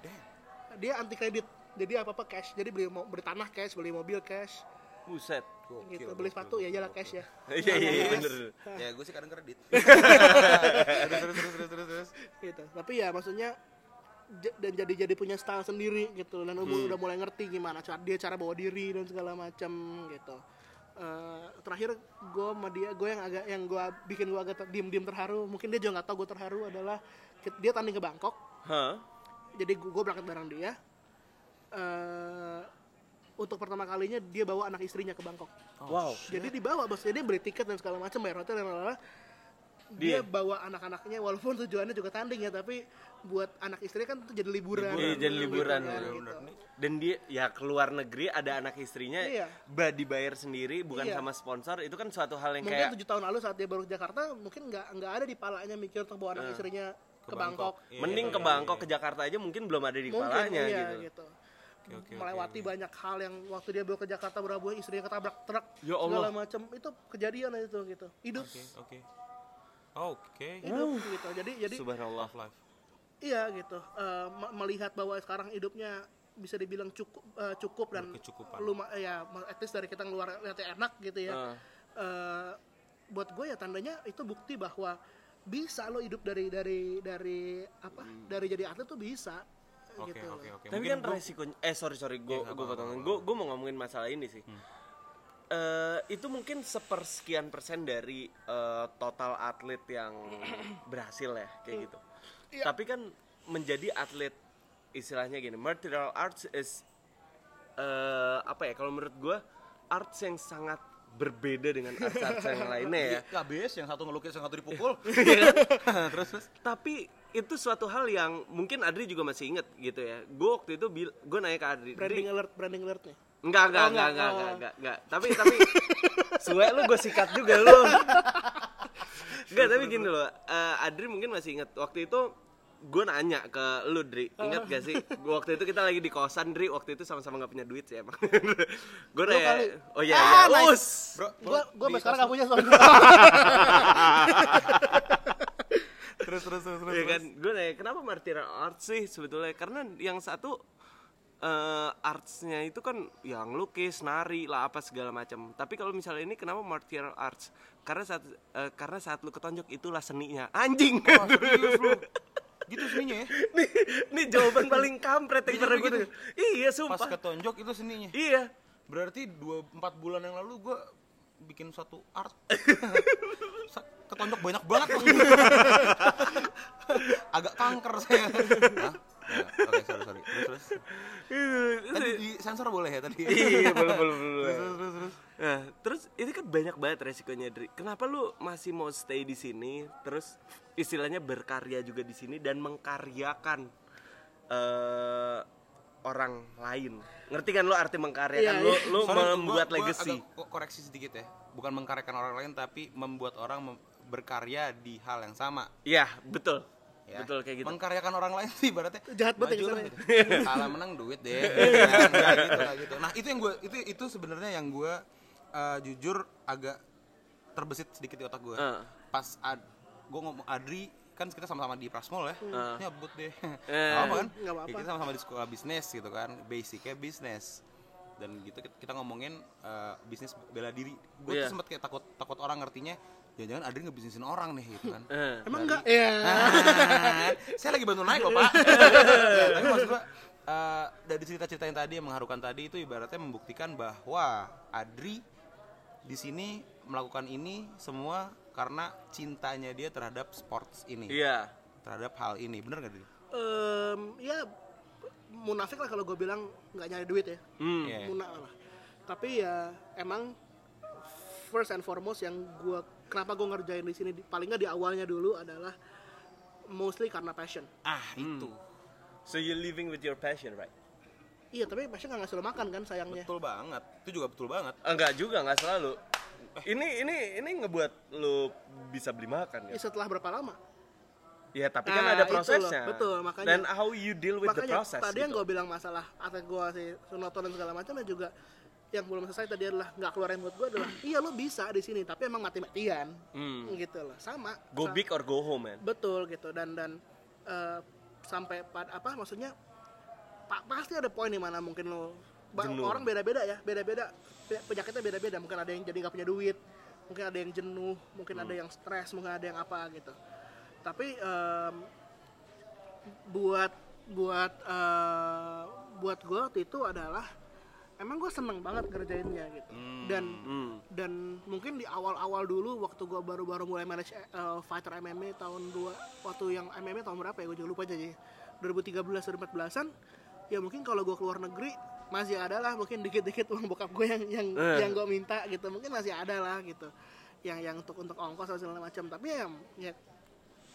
dia anti kredit jadi apa apa cash jadi beli mo- beli tanah cash beli mobil cash Buset. gitu beli sepatu ya jalan cash ya Iya iya iya bener. Ya gue sih kadang kredit. terus terus terus terus terus terus. gitu tapi ya maksudnya dan jadi jadi punya style sendiri gitu dan umur udah mulai ngerti gimana cara dia cara bawa diri dan segala macam gitu Eh, terakhir gue sama dia gue yang agak yang gue bikin gue agak ter- diem-diem terharu mungkin dia juga nggak tahu gue terharu adalah dia tanding ke Bangkok Hah? jadi gue berangkat bareng dia eh untuk pertama kalinya dia bawa anak istrinya ke Bangkok Wow. jadi dibawa bos jadi dia beli tiket dan segala macam bayar hotel dan lalalala dia Dia. bawa anak-anaknya walaupun tujuannya juga tanding ya tapi buat anak istri kan itu jadi liburan Iya, jadi liburan, kan, bener, gitu. dan dia ya keluar negeri ada anak istrinya Iya. dibayar sendiri bukan Iya. sama sponsor itu kan suatu hal yang mungkin kayak tujuh tahun lalu saat dia baru ke Jakarta mungkin nggak nggak ada di palanya mikir untuk bawa anak istrinya ke, Bangkok, Iya, mending iya, ke iya, Bangkok ke Jakarta aja mungkin belum ada di mungkin kepalanya iya, gitu. gitu. Oke, oke, oke, melewati oke. banyak hal yang waktu dia baru ke Jakarta berabu istrinya ketabrak truk Ya Allah. segala macam itu kejadian itu gitu hidup Oke, oke. Oke. hidup gitu jadi jadi Subhanallah. Life. iya gitu Eh, me- melihat bahwa sekarang hidupnya bisa dibilang cukup eh, cukup dan Berkecukupan. luma ya at least dari kita ngeluar lihatnya enak gitu ya Ah. Eh, buat gue ya tandanya itu bukti bahwa bisa lo hidup dari dari dari apa dari jadi atlet tuh bisa Oke, gitu oke, loh. oke. Tapi Mungkin kan gua- resikonya eh sorry sorry gue gue potongin. Gue gue mau ngomongin masalah ini sih. Eh, itu mungkin sepersekian persen dari eh, total atlet yang berhasil ya kayak gitu. Iya. Tapi kan menjadi atlet istilahnya gini, martial arts is eh, apa ya? Kalau menurut gue arts yang sangat berbeda dengan arts-arts yang lainnya ya. Iya, habis yang satu ngelukis yang satu dipukul. terus terus. Tapi itu suatu hal yang mungkin Adri juga masih inget gitu ya. Gue waktu itu gue nanya ke Adri, branding "Dri, alert branding alert nih Enggak, enggak, Oh, enggak, enggak, enggak, oh. enggak, enggak, enggak. Tapi, tapi, suwe lu gue sikat juga lu. Enggak, tapi gini loh, eh, Adri mungkin masih inget waktu itu gue nanya ke lu Dri, ingat gak sih? Waktu itu kita lagi di kosan Dri, waktu itu sama-sama gak punya duit sih emang. gue nanya, oh iya, Ah, iya, nice. us. Bro, gua gua sampai sekarang gak punya soalnya terus terus terus terus. Iya kan, gue nanya kenapa martial arts sih sebetulnya? Karena yang satu eh artsnya itu kan yang lukis, nari lah apa segala macam. Tapi kalau misalnya ini kenapa martial arts? Karena saat eh, karena saat lu ketonjok itulah seninya. Anjing. Serius lu. Gitu seninya ya. nih, nih jawaban paling kampret yang Iya, pernah gue denger. Iya, Pas sumpah. ketonjok itu seninya. Iya. Berarti dua empat bulan yang lalu gue bikin suatu art. Ketonjok banyak banget. Agak kanker saya. Hah? Oke, sorry sorry. Terus terus. Tadi di sensor boleh ya tadi? iya, belum belum belum. Terus terus terus. terus. Nah, terus ini kan banyak banget resikonya, Dri. Kenapa lu masih mau stay di sini? Terus istilahnya berkarya juga di sini dan mengkaryakan eh orang lain. Ngerti kan lu arti mengkaryakan? Iya, lu iya. lu Sorry, membuat gua legacy. agak ko- koreksi sedikit ya. Bukan mengkaryakan orang lain tapi membuat orang mem- berkarya di hal yang sama. Iya, betul. Ya. Betul kayak gitu. Mengkaryakan orang lain sih ibaratnya Jahat banget ya gitu. Kalah menang duit deh. Nggak gitu, nggak gitu. Nah, itu yang gue itu itu sebenarnya yang gue eh, jujur agak terbesit sedikit di otak gue. Eh. Pas ad, gue ngomong Adri kan kita sama-sama di Prasmol ya. Eh. Nyebut deh. Eh. Apa kan? Nggak apa-apa. Ya, kita sama-sama di sekolah bisnis gitu kan. Basicnya bisnis. Dan gitu kita- ngomongin eh, bisnis bela diri. Gue Iya. tuh sempet kayak takut takut orang ngertinya jangan-jangan Adri ngebisnisin orang nih gitu kan. Eh. emang enggak ya saya lagi bantu naik kok pak tapi maksud gua eh, dari cerita-cerita yang tadi yang mengharukan tadi itu ibaratnya membuktikan bahwa Adri di sini melakukan ini semua karena cintanya dia terhadap sports ini Iya. terhadap hal ini bener gak Adri? Em, ya munafik lah kalau gue bilang nggak nyari duit ya Hmm. Iya. Muna lah tapi ya emang first and foremost yang gue kenapa gue ngerjain di sini paling nggak di awalnya dulu adalah mostly karena passion ah itu So you living with your passion, right? iya tapi passion nggak lo makan kan sayangnya betul banget itu juga betul banget Enggak juga, enggak selalu. Ini ini ini ngebuat lu bisa beli makan Ya, ya. setelah berapa lama Ya, tapi kan Nah, ada itu loh, prosesnya. betul, makanya- Dan how you deal with the makanya process. tadi yang gitu. gue bilang masalah atlet gue si Sunoto dan segala macam ya juga yang belum selesai tadi adalah nggak keluarin buat gue adalah iya lo bisa di sini tapi emang mati-matian. Hmm. gitu loh. Sama. Go Sa- big or go home, man. betul gitu. Dan dan eh, sampai pada apa maksudnya pa- pasti ada poin di mana mungkin lo Jenuh. orang beda-beda ya beda-beda. Pe- penyakitnya beda-beda. Mungkin ada yang jadi nggak punya duit mungkin ada yang jenuh mungkin ada yang stres mungkin ada yang apa gitu. Tapi em, buat buat eh, buat gue waktu itu adalah emang gue seneng banget ngerjainnya gitu. Dan Hmm. dan mungkin di awal-awal dulu waktu gue baru-baru mulai manage eh, fighter MMA tahun 2 waktu yang MMA tahun berapa ya? Gue juga lupa aja sih. 2013 2014an ya mungkin kalau gue keluar negeri masih ada lah mungkin dikit-dikit uang bokap gue yang yang Eh. yang gue minta gitu. Mungkin masih ada lah gitu. Yang yang untuk untuk ongkos dan segala macam. Tapi ya ya,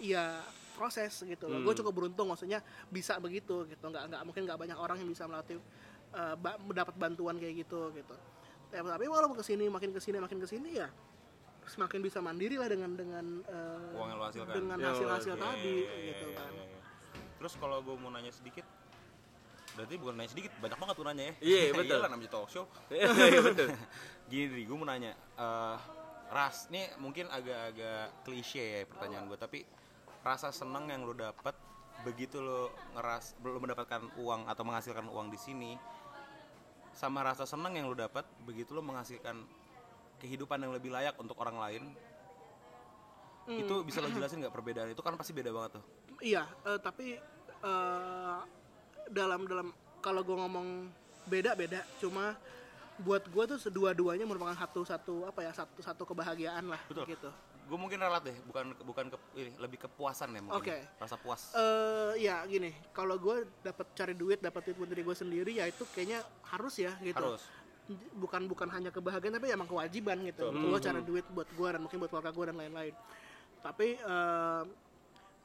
ya proses gitu loh. Gue cukup beruntung maksudnya bisa begitu gitu. Nggak nggak mungkin nggak banyak orang yang bisa melatih eh, ba- mendapat bantuan kayak gitu gitu ya, tapi walaupun ke sini makin ke sini makin ke sini ya semakin bisa mandiri lah dengan dengan eh, Uang yang lo hasilkan. dengan Ya, hasil hasil oke. tadi Iya, iya, gitu iya, kan iya, iya. Terus kalau gue mau nanya sedikit, berarti bukan nanya sedikit, banyak banget tuh nanya ya. Iya, betul. Iyalah namanya talk show. Iya betul. Gini, gue mau nanya, eh, ras, ini mungkin agak-agak klise ya pertanyaan gue, tapi rasa seneng yang lo dapat begitu lo ngeras, belum mendapatkan uang atau menghasilkan uang di sini, sama rasa seneng yang lo dapat begitu lo menghasilkan kehidupan yang lebih layak untuk orang lain, itu bisa lo jelasin nggak perbedaan itu? Kan pasti beda banget tuh. Iya, eh, tapi eh, dalam dalam kalau gue ngomong beda beda, cuma buat gue tuh kedua-duanya merupakan satu satu apa ya satu satu kebahagiaan lah Betul. gitu. gue mungkin relat deh bukan bukan ke, ini, lebih kepuasan ya mungkin Oke. rasa puas Eh ya gini, kalau gue dapat cari duit, dapat duit buat diri gue sendiri, ya itu kayaknya harus ya gitu. harus Bukan bukan hanya kebahagiaan, tapi emang kewajiban gitu. Gue cari duit buat gue dan mungkin buat keluarga gue dan lain-lain. Tapi eh,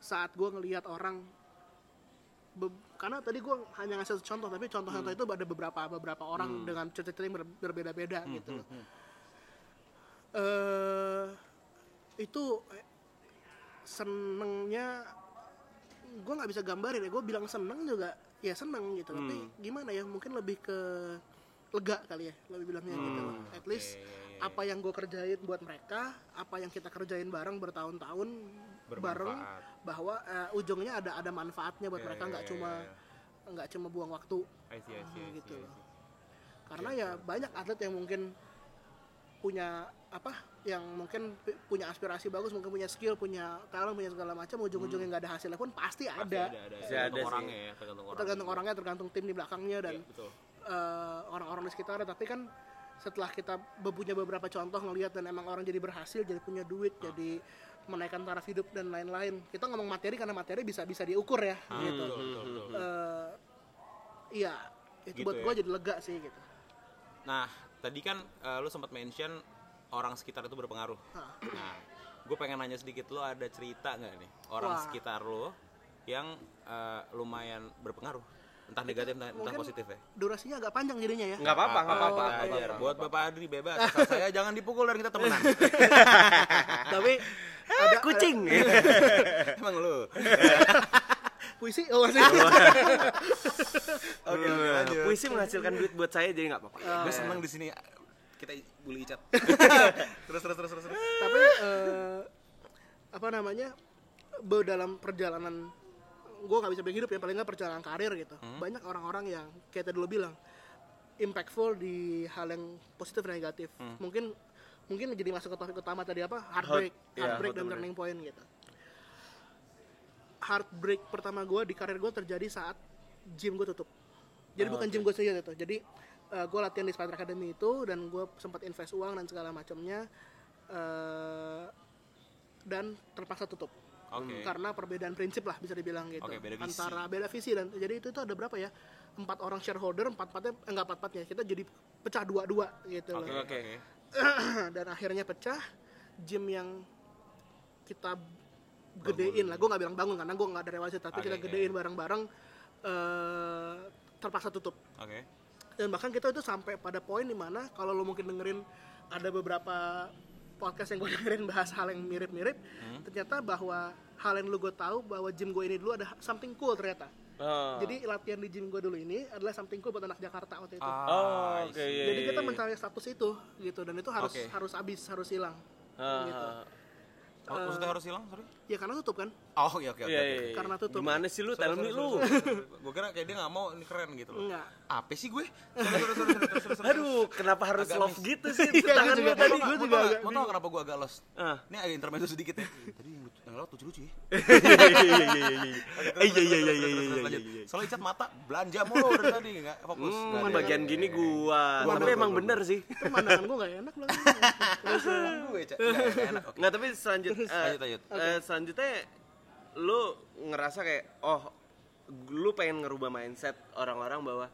saat gue ngelihat orang karena tadi gue hanya ngasih satu contoh tapi contoh-contoh itu ada beberapa beberapa orang dengan cerita yang ber- berbeda-beda gitu. loh. Eh, itu senengnya gue nggak bisa gambarin ya gue bilang seneng juga ya seneng gitu. Tapi gimana ya mungkin lebih ke lega kali ya lebih bilangnya gitu. Loh at least apa yang gue kerjain buat mereka apa yang kita kerjain bareng bertahun-tahun bareng bahwa eh, ujungnya ada ada manfaatnya buat mereka nggak cuma nggak cuma buang waktu I see, I see, I see, gitu I loh. see. karena ya banyak atlet yang mungkin punya apa yang mungkin punya aspirasi bagus mungkin punya skill punya talent punya segala macam ujung-ujungnya nggak ada hasilnya pun pasti Pasti ada, ada, ada. Tergantung ada sih. orangnya ya tergantung orang tergantung orangnya tergantung tim di belakangnya dan Iya, betul eh, orang-orang di sekitarnya tapi kan setelah kita punya beberapa contoh ngelihat dan emang orang jadi berhasil jadi punya duit Ah. jadi menaikkan taraf hidup dan lain-lain kita ngomong materi karena materi bisa bisa diukur ya Ah, gitu betul, betul, betul. Eh, iya itu Gitu buat ya. gue jadi lega sih gitu nah tadi kan eh, lu sempat mention orang sekitar itu berpengaruh nah gue pengen nanya sedikit lu ada cerita nggak nih orang Wah. sekitar lu yang eh, lumayan berpengaruh entah negatif entah, entah positif ya durasinya agak panjang jadinya ya Nggak apa-apa, nggak apa-apa. Ajar. apa-apa. buat bapak Adri bebas asal saya jangan dipukul dan kita temenan tapi ada Kucing. emang lu puisi oh masih oke oke lanjut Puisi menghasilkan duit buat saya jadi nggak apa-apa. gue seneng di sini kita bully icat terus terus terus terus terus. tapi eh, apa namanya be- dalam perjalanan gue nggak bisa bilang hidup ya paling nggak perjalanan karir gitu Hmm. banyak orang-orang yang kayak tadi lo bilang impactful di hal yang positif dan negatif Hmm. mungkin mungkin jadi masuk ke topik utama tadi apa? Heartbreak. ya, heartbreak dan heartbreak. turning point gitu. Heartbreak pertama gue di karir gue terjadi saat gym gue tutup. Jadi bukan gym gue sendiri itu jadi gue latihan di Spider Academy itu dan gue sempat invest uang dan segala macamnya eh, dan terpaksa tutup. Oke. karena perbedaan prinsip lah bisa dibilang gitu. Oke, beda visi. antara beda visi dan jadi itu itu ada berapa ya? Empat orang shareholder empat empatnya eh, enggak empat empatnya. Kita jadi pecah dua dua gitu Oke, loh. oke. dan akhirnya pecah gym yang kita gedein lah gue nggak bilang bangun karena gue nggak ada relasi tapi Oke, kita gedein bareng-bareng eh, terpaksa tutup Oke. dan bahkan kita itu sampai pada poin di mana kalau lo mungkin dengerin ada beberapa podcast yang gue dengerin bahas hal yang mirip-mirip Hmm. ternyata bahwa hal yang lu gue tahu bahwa gym gue ini dulu ada something cool ternyata Oh. jadi latihan di gym gue dulu ini adalah something cool buat anak Jakarta waktu itu Oh, I oke. see. iya, jadi iya, kita iya. mencari status itu gitu dan itu harus Oke. harus habis harus hilang Ah, gitu. ah. Oh, maksudnya harus hilang sorry ya karena tutup kan oh oke oke oke Iya, iya, iya. Karena tutup. Gimana sih lu? Tell me lu. gue kira kayak dia nggak mau ini keren gitu loh enggak apa sih gue Sorry, sorry, sorry, sorry, sorry, sorry. Aduh, kenapa harus Agak love miss. gitu sih? Iya, Tangan gue tadi. gue Mau juga agak mau tau kenapa gue agak lost Ah. ini ada intermezzo sedikit ya tadi lewat lucu-lucu ya. Iya, iya, iya, iya, iya. Iya, iya, iya, iya, iya, iya, iya. soalnya cat mata belanja mulu dari tadi nggak fokus. Hmm, bagian gini gua. Gua- Tapi gua- emang gua- bener sih. itu pandangan gue nggak enak loh terus eh, gue Cat. Nggak, nggak enak oke. Nggak, tapi selanjut, eh, eh, selanjutnya lu ngerasa kayak oh lu pengen ngerubah mindset orang-orang bahwa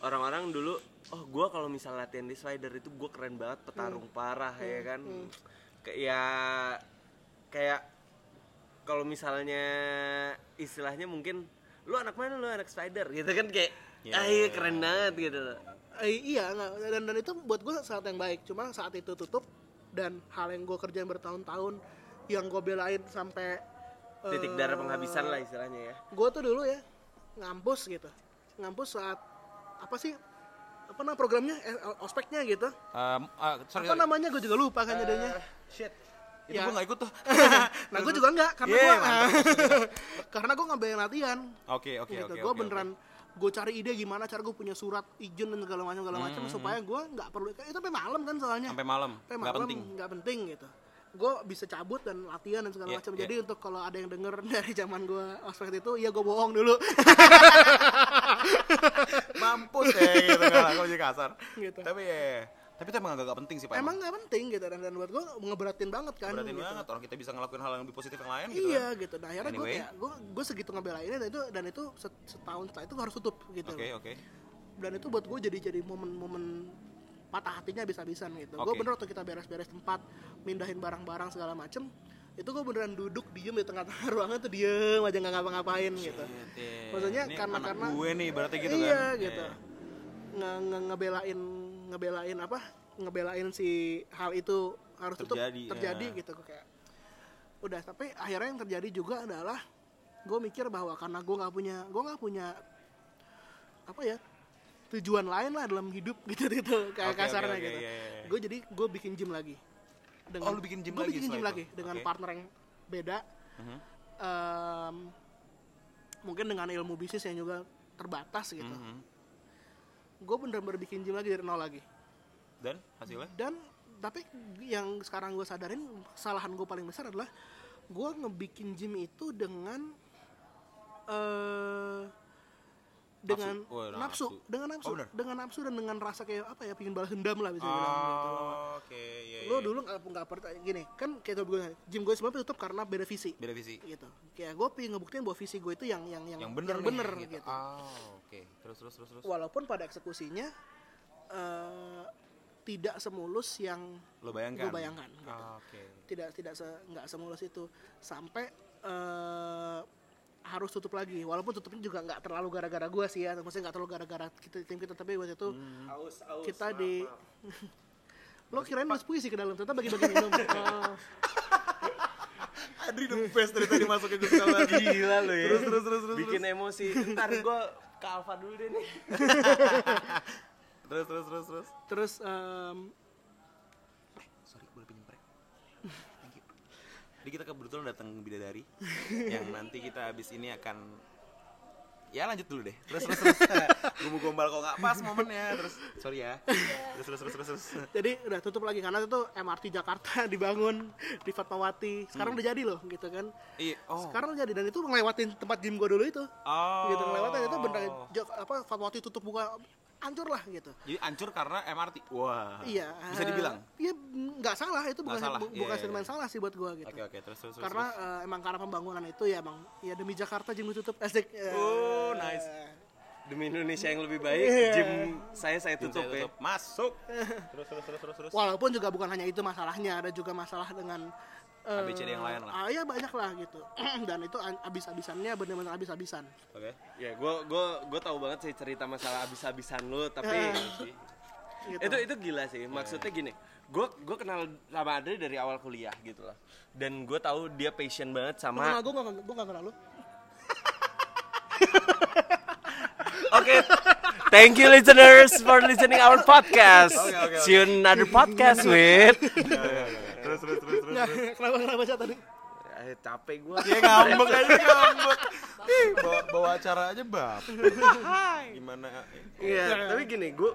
orang-orang dulu oh gua kalau misal latihan di spider itu gua keren banget petarung parah ya kan? Kayak ya kayak kalau misalnya istilahnya mungkin lu anak mana? Lu anak spider gitu kan kayak Iya, ah iya keren banget gitu. Loh. Eh, iya nggak dan dan itu buat gue saat yang baik. Cuma saat itu tutup dan hal yang gue kerjain bertahun-tahun yang gue belain sampai titik eh, darah penghabisan lah istilahnya ya. gue tuh dulu ya ngampus gitu. Ngampus saat apa sih apa nama programnya? Eh, ospeknya gitu. Um, ah, sorry, apa sorry. namanya? Gue juga lupa kan jadinya. Shit. Itu Ya. gue gak ikut tuh. nah gue juga enggak karena Yeah, gue mantap. karena gue ngambil latihan Oke, oke, gitu. oke. gue oke, beneran gue cari ide gimana cara gue punya surat izin dan segala macam segala macam supaya gue nggak perlu itu sampai malam kan soalnya Hmm. Sampai malam. sampai Nggak malam penting. nggak penting gitu gue bisa cabut dan latihan dan segala Iya, macam iya. jadi untuk kalau ada yang denger dari zaman gue ospek itu ya gue bohong dulu Mampus ya gitu. Aku jadi kasar. Gitu. Tapi ya, tapi itu emang agak penting sih, Pak. emang nggak penting gitu dan, dan buat gue ngeberatin banget kan Berarti gitu. banget orang kita bisa ngelakuin hal yang lebih positif yang lain gitu iya kan. gitu nah akhirnya gue Anyway. kayak gue gue segitu ngebelainnya dan itu dan itu set- setahun setelah itu harus tutup gitu Oke, oke. dan itu buat gue jadi jadi momen-momen patah hatinya bisa-bisan gitu gue Oke. bener waktu kita beres-beres tempat mindahin barang-barang segala macem itu gue beneran duduk diem di tengah-tengah ruangan tuh diem aja nggak ngapa-ngapain gitu Iya. Maksudnya Ini karena- anak karena- gue nih berarti gitu iya kan. gitu nge, nge- ngebelain ngebelain apa ngebelain si hal itu harus tutup Terjadi, terjadi ya. gitu kok kayak udah tapi akhirnya yang terjadi juga adalah gue mikir bahwa karena gue nggak punya gue nggak punya apa ya tujuan lain lah dalam hidup gitu gitu kayak oke, kasarnya oke, gitu iya, iya, iya. gue jadi gue bikin gym lagi Oh, lu bikin gym lagi bikin gym lagi itu? dengan Oke. partner yang beda Mhm. Em, mungkin dengan ilmu bisnis yang juga terbatas gitu Mhm. Gue bener-bener bikin gym lagi dari nol lagi Dan hasilnya? dan tapi yang sekarang gue sadarin kesalahan gue paling besar adalah gue ngebikin gym itu dengan eh dengan Nafsu. Oh, nafsu, nafsu. dengan nafsu, Oh, bener? dengan nafsu dan dengan rasa kayak apa ya, pingin balas dendam lah bisa bilang gitu. Oh, oke, iya, Lo iya. dulu nggak nggak pernah gini, kan kayak gue gym gue sebenarnya tutup karena beda visi, beda visi. gitu. Kayak gue pengen ngebuktiin bahwa visi gue itu yang yang yang, Yang bener yang nih, bener, gitu. gitu. Oh, oke. Terus terus terus terus. Walaupun pada eksekusinya eh, tidak semulus yang Lo bayangkan? gue bayangkan. Gitu. Ah, oke. tidak tidak se, nggak semulus itu sampai eh, harus tutup lagi walaupun tutupnya juga nggak terlalu gara-gara gua sih ya maksudnya nggak terlalu gara-gara kita tim kita tapi waktu itu Hmm. kita di lo kirain nulis puisi ke dalam ternyata bagi-bagi minum Oh, Adri the best dari tadi masuk ke gue suka banget. Gila lo ya. Terus terus terus terus. Bikin emosi. Ntar gue ke Alfa dulu deh nih. Terus terus terus terus. terus em, Sorry, boleh pinjam prek? Thank you. Jadi kita kebetulan datang bidadari yang nanti kita habis ini akan ya lanjut dulu deh. Terus terus terus. Gue mau gombal kok nggak pas momennya. Terus sorry ya. Terus terus terus terus. terus. jadi udah tutup lagi karena itu MRT Jakarta dibangun di Fatmawati sekarang udah jadi loh gitu kan Iya. Oh. sekarang udah jadi dan itu ngelewatin tempat gym gua dulu itu Oh. gitu ngelewatin itu bener apa Fatmawati tutup buka hancur lah gitu Jadi hancur karena MRT. Wah. Iya. Bisa dibilang. Iya nggak salah itu bukan salah, bu- bukan iya, iya, sentimen iya. salah sih buat gua gitu. Oke oke terus terus terus. Karena terus. eh, emang karena pembangunan itu ya emang ya demi Jakarta gym tutup asik. Eh, Oh, nice. Demi Indonesia yang lebih baik, Iya. gym saya saya tutup saya ya. tutup. Masuk. terus terus terus terus terus. Walaupun juga bukan hanya itu masalahnya, ada juga masalah dengan eh, ABCD yang lain lah. Ah, ya banyak lah gitu. Dan itu an- abis-abisannya benar-benar abis-abisan. Oke. Ya, gue gue gue tahu banget sih cerita masalah abis-abisan lu, tapi Eh. Gitu. itu itu gila sih. Maksudnya gini, gue gue kenal sama Adri dari awal kuliah gitu loh. Dan gue tahu dia passion banget Lu sama kenal gue nggak gue nggak kenal lu. Oke. Thank you listeners for listening our podcast. Oke, oke, oke. See you in another podcast with. Terus terus terus terus. Kenapa kenapa baca tadi? Eh, capek gue. Ya ngambek aja ngambek. Ih, bawa, bawa acara aja bab. Gimana? Iya, tapi gini, gue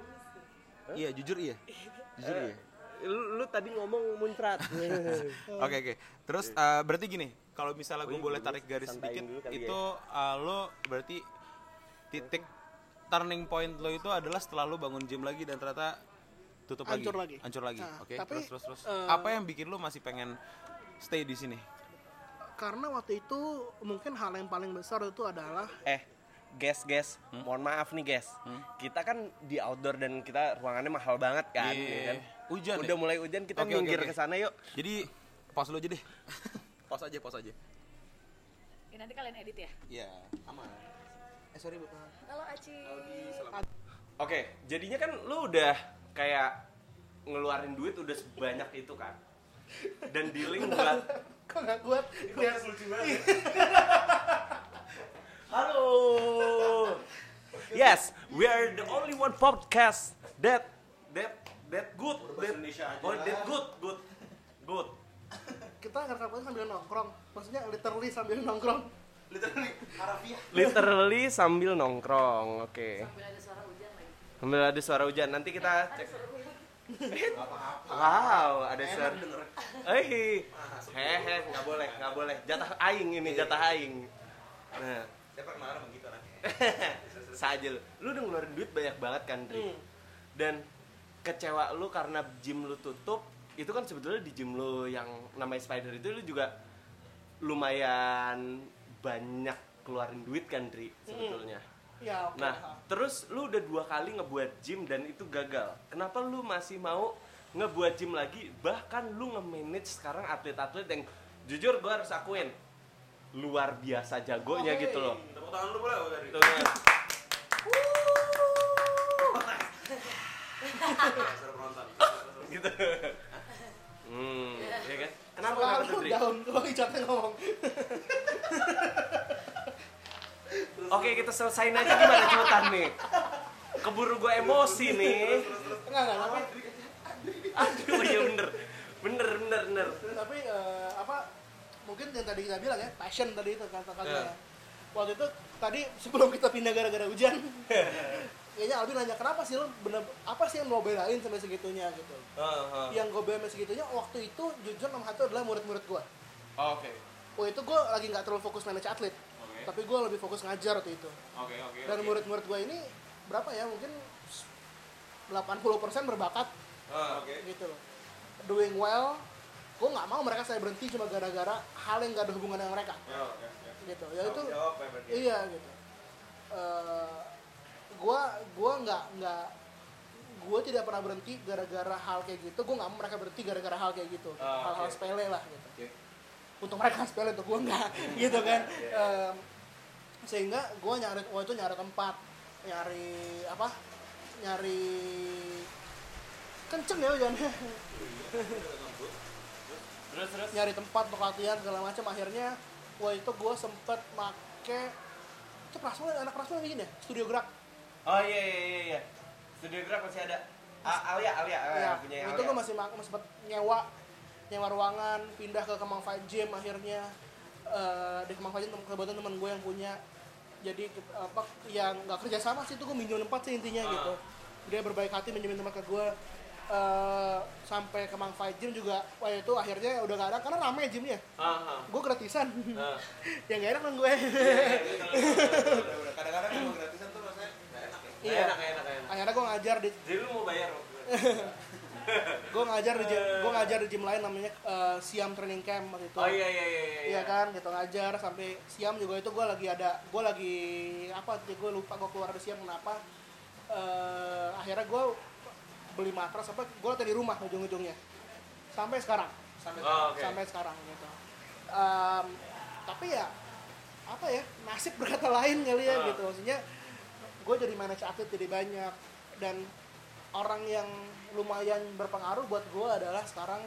Iya jujur iya. Jujur iya. lu, lu tadi ngomong muncrat. Oke oke. Terus eh, berarti gini, kalau misalnya gue Wih, boleh dulu tarik garis sedikit, kali itu eh, lo berarti titik turning point lo itu adalah setelah lo bangun gym lagi dan ternyata tutup Hancur lagi. lagi. Hancur lagi. Nah, Oke. tapi, terus terus terus. eh, Apa yang bikin lo masih pengen stay di sini? Karena waktu itu mungkin hal yang paling besar itu adalah eh, guys guys mohon maaf nih guys kita kan di outdoor dan kita ruangannya mahal banget kan, Iya. ya kan? Hujan udah ya? mulai hujan kita oke, minggir oke. ke sana yuk Jadi pause dulu aja deh. pause aja, pause aja. Ya, nanti kalian edit ya. Iya, aman. Eh sorry Bapak. Halo Aci. oke jadinya kan lu udah kayak ngeluarin duit udah sebanyak itu kan dan dealing buat Kok nggak kuat? Lihat Halo. Yes, we are the only one podcast that that that good. That, oh, that good, good, good. kita ngerekam podcast sambil nongkrong. Maksudnya literally sambil nongkrong. Literally sambil nongkrong. Oke. Sambil ada suara hujan. Nanti kita cek. Wow, ada suara. Eh, hehe, nggak boleh, nggak boleh. Jatah aing ini, jatah aing. Nah, Saya perkenalan begitu anaknya. saja lu. Lu udah ngeluarin duit banyak banget kan, Dri? Dan kecewa lu karena gym lu tutup, itu kan sebetulnya di gym lu yang namanya Spider itu lu juga lumayan banyak keluarin duit kan, Dri, sebetulnya. Ya, oke. Nah, terus lu udah dua kali ngebuat gym dan itu gagal. Kenapa lu masih mau ngebuat gym lagi? Bahkan lu nge-manage sekarang atlet-atlet yang jujur gue harus akuin luar biasa jagonya Oke. gitu loh. Tepuk tangan lu boleh tadi. Tuh, kan. gitu. Hmm, ya kan? Kenapa kenapa Dri? daun kalau Icatnya ngomong. Oke, kita selesain aja gimana cepetan nih. Keburu gue emosi nih. Enggak, enggak, tapi Aduh, iya bener. Bener, bener, bener. tapi eh, apa mungkin yang tadi kita bilang ya passion tadi itu kata-katanya Ya. waktu itu tadi sebelum kita pindah gara-gara hujan kayaknya Albi nanya kenapa sih lo bener apa sih yang lo belain sampai segitunya gitu yang gue belain segitunya waktu itu jujur nomor satu adalah murid-murid gue Oke. waktu itu gue lagi nggak terlalu fokus manage atlet tapi gue lebih fokus ngajar waktu itu. Oke, oke. dan murid-murid gue ini berapa ya? Mungkin 80% berbakat. Oke. gitu. Loh doing well. Gue nggak mau mereka saya berhenti cuma gara-gara hal yang gak ada hubungan dengan mereka. Ya, oke, oke. gitu. Ya itu Jawab ya berarti. iya gitu. Eh, gua gua nggak nggak gue tidak pernah berhenti gara-gara hal kayak gitu. Gue nggak mau mereka berhenti gara-gara hal kayak gitu. Ah, hal-hal oke. sepele lah gitu. Oke. untuk mereka sepele untuk gue nggak gitu kan. Em, sehingga gue nyari waktu itu nyari tempat nyari apa nyari kenceng ya hujannya Terus terus. nyari tempat untuk latihan segala macam akhirnya waktu itu gue sempet make itu Prasmo anak Prasmo bikin ya studio gerak Oh iya iya iya iya. Studio Gerak masih ada. A Alia Alia ah, ya punya yang itu Alia. gue masih mak- masih sempet nyewa nyewa ruangan pindah ke Kemang Fight Gym akhirnya Eh, di Kemang tem- kebetulan teman gue yang punya jadi ke- apa yang nggak kerja sama sih itu gue minjem tempat sih intinya gitu dia berbaik hati minjemin tempat ke gue Eh, sampai Kemang Fight Gym juga wah itu akhirnya udah gak ada karena rame gymnya Ah, ah. gue gratisan Ah. yang gak enak kan gue Udah, Kadang-kadang kalau gratisan tuh rasanya nggak enak ya. Iya. Enak enak enak. akhirnya gue ngajar di Jadi lu mau bayar waktu? gue ngajar di gym gue ngajar di gym lain namanya eh, Siam Training Camp waktu itu Oh iya iya iya iya. Iya kan, gitu ngajar sampai Siam juga itu gue lagi ada, gue lagi apa? Gue lupa gue keluar dari Siam kenapa? Eh, akhirnya gue beli matras apa? Gue latihan di rumah ujung-ujungnya sampai sekarang, sampai Oh, oke. sampai sekarang gitu. Em, tapi ya apa ya nasib berkata lain kali ya Ah. gitu maksudnya gue jadi manage atlet jadi banyak dan orang yang lumayan berpengaruh buat gue adalah sekarang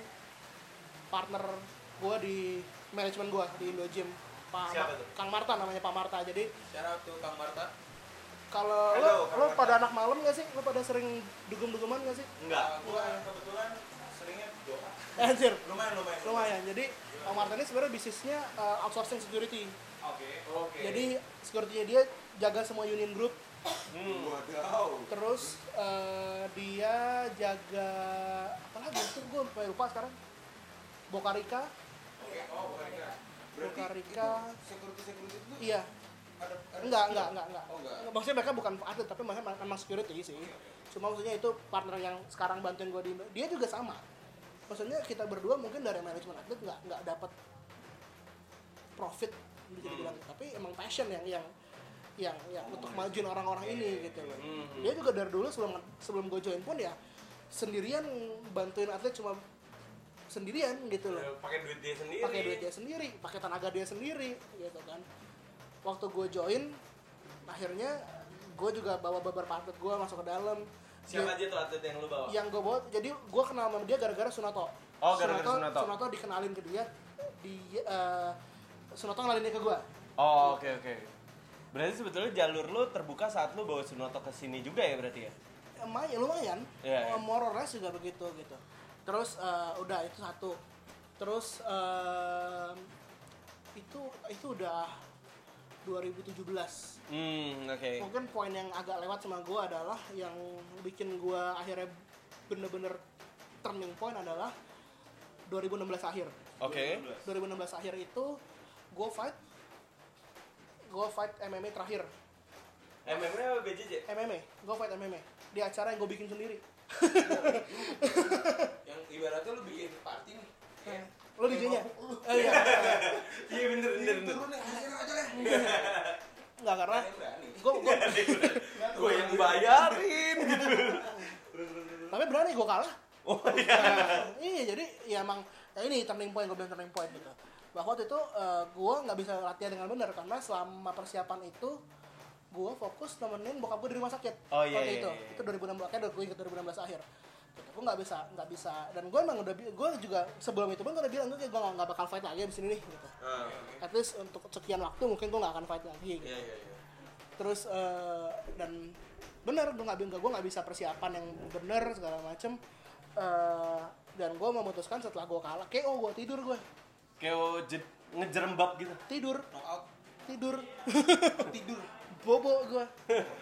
partner gue di manajemen gue di Indo Gym Pak Siapa Ma- tuh? Kang Marta namanya Pak Marta jadi Cara tuh Kang Marta. kalau lo lo Marta. pada anak malam gak sih lo pada sering dugem-dugeman gak sih Enggak. Gua kebetulan seringnya doa. anjir Lumayan, lumayan. lumayan jadi Pak Marta ini sebenarnya bisnisnya uh, outsourcing security Oke. Oke. jadi securitynya dia jaga semua union group Hmm. Wadaw. terus uh, dia jaga apa lagi itu gue lupa, lupa sekarang. Bokarika oh Rika. Berarti Bokarika itu security security itu iya. ada, ada enggak enggak enggak enggak. Oh enggak. maksudnya mereka bukan atlet tapi mereka memang security sih. Cuma maksudnya itu partner yang sekarang bantuin gue di dia juga sama. Maksudnya kita berdua mungkin dari manajemen atlet nggak nggak dapat profit bisa dibilang. Tapi emang passion yang yang yang yang untuk majuin orang-orang ini gitu loh. Mhm. dia juga dari dulu sebelum sebelum gue join pun ya sendirian bantuin atlet cuma sendirian gitu loh. Pakai duit dia sendiri. Pakai duit dia sendiri pakai tenaga dia sendiri gitu kan. Waktu gue join akhirnya gue juga bawa beberapa atlet gue masuk ke dalam. Siapa Dia- aja tuh atlet yang lu bawa? Yang gue bawa jadi gue kenal sama dia gara-gara Sunato Oh, gara-gara Sunato. Sunato dikenalin ke dia di eh, Sunato ngenalin dia ke gue oh oke oke berarti sebetulnya jalur lu terbuka saat lu bawa Sunoto ke sini juga ya berarti ya? Lumayan lumayan. Iya, iya. more or less juga begitu gitu. Terus eh, udah itu satu. Terus eh, itu itu udah 2017 hmm oke. Mungkin poin yang agak lewat sama gue adalah yang bikin gue akhirnya bener-bener turning point adalah 2016 akhir. Oke. 2016 akhir itu gue fight gue fight MMA terakhir. MMA apa BJJ MMA gue fight MMA di acara yang gue bikin sendiri. Yang ibaratnya lu bikin party nih. Lo DJ-nya? Oh iya. iya bener bener bener. turun nih aja deh Enggak karena gue gue gue yang bayarin gitu. Tapi berani gue kalah. oh iya. Nah, iya jadi ya emang ya ini turning point gue bilang turning point gitu. Bahwa waktu itu gue nggak bisa latihan dengan benar karena selama persiapan itu gue fokus nemenin bokap gue di rumah sakit. Oh, iya, waktu iya, itu. iya. Itu 2016 kayak gue ingat 2016 akhir. Gitu. Gue nggak bisa nggak bisa dan gue emang udah gue juga sebelum itu pun gue udah bilang gue kayak gue nggak bakal fight lagi abis ini nih gitu. Ah, At least untuk sekian waktu mungkin gue nggak akan fight lagi gitu. iya iya iya terus eh, dan bener gue nggak gue nggak bisa persiapan yang bener segala macem Eh, dan gue memutuskan setelah gue kalah kayak oh gue tidur gue kayak je- ngejerembab gitu. Tidur. Knockout tidur. Tidur. Bobo gue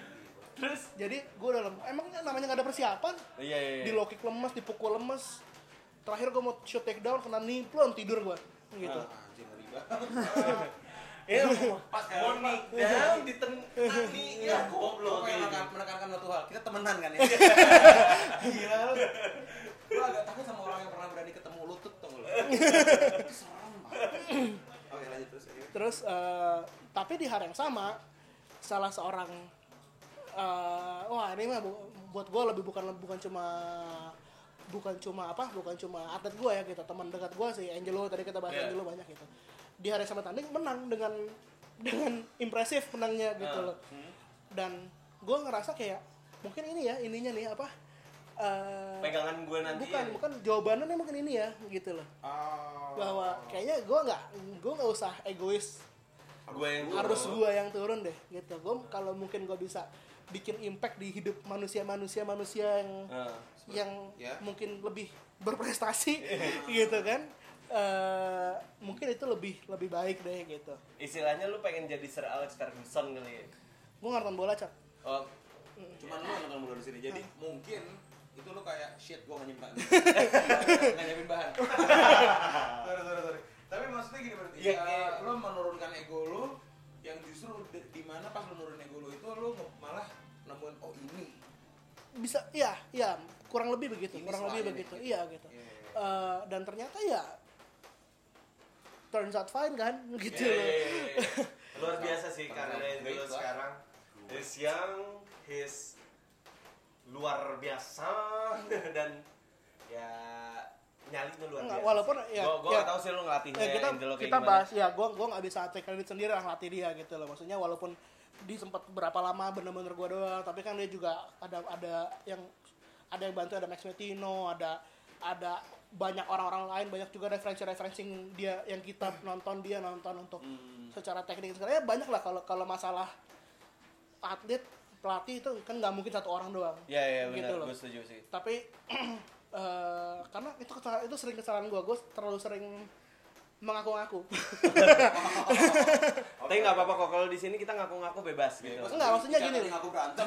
terus? Jadi gue udah lem- emang namanya nggak ada persiapan? Iya iya di iya. Kick lemes dipukul lemes. Terakhir gue mau shoot takedown kena nimplon tidur gue gitu. Ngeri banget. Iya, pas mau down di tengah nih ya Gue goblok pengen gitu. menekan- menekankan satu hal kita temenan kan ya? Gila gue agak takut sama orang yang pernah berani ketemu lutut tuh oke lanjut terus ya. terus eh, tapi di hari yang sama salah seorang eh, wah ini mah bu- buat gue lebih bukan bukan cuma bukan cuma apa bukan cuma atlet gue ya gitu teman dekat gue sih Angelo tadi kita bahas Iya. Angelo banyak gitu di hari yang sama tanding menang dengan dengan impresif menangnya gitu Ah, loh dan gue ngerasa kayak mungkin ini ya ininya nih apa eh, pegangan gue nanti bukan ya. bukan jawabannya nih mungkin ini ya gitu loh Oh. Bahwa kayaknya gue nggak gue nggak usah egois. Gue yang harus gue yang turun deh gitu. Gue kalau mungkin gue bisa bikin impact di hidup manusia manusia manusia yang Ah, yang Ya. mungkin lebih berprestasi gitu kan. Eh, mungkin itu lebih lebih baik deh gitu. Istilahnya lu pengen jadi Sir Alex Ferguson kali ya? Gue nonton bola cak. Oh. Cuman lu yang nonton bola di sini jadi mungkin itu lu kayak shit gua nggak nyimpan. Nggak nyiapin bahan. Sorry sorry sorry. Tapi maksudnya gini berarti ya, iya. lu menurunkan ego lu yang justru di, di mana pas lu nurunin ego lu itu lu malah nemuin oh ini. Bisa iya iya. Kurang lebih begitu Ini kurang lebih ini, begitu. gitu. iya gitu. Iya, iya, Eh, dan ternyata ya turns out fine kan? Gitu loh. iya, iya, iya. luar biasa sih karena baik. sekarang. Is young his luar biasa. Dan ya nyalinya luar biasa walaupun ya- gua, gua ya- nggak tahu sih lu ngelatihnya ya kita Angelo kita gimana. bahas ya gue gua nggak bisa take credit sendiri lah ngelatih dia gitu loh. Maksudnya walaupun di sempat berapa lama bener-bener gue doang tapi kan dia juga ada ada yang ada yang bantu ada Max Metino ada ada banyak orang-orang lain banyak juga referensi-referensi dia yang kita nonton dia nonton untuk Hmm. secara teknik sebenarnya banyak lah kalau kalau masalah atlet pelatih itu kan nggak mungkin satu orang doang Iya iya Gitu benar, loh. gue setuju sih. tapi eh, karena itu kesalahan itu sering kesalahan gue gue terlalu sering mengaku-ngaku Tapi nggak apa-apa kok kalau di sini kita ngaku-ngaku bebas gitu. Enggak, maksudnya gini. Jangan aku berantem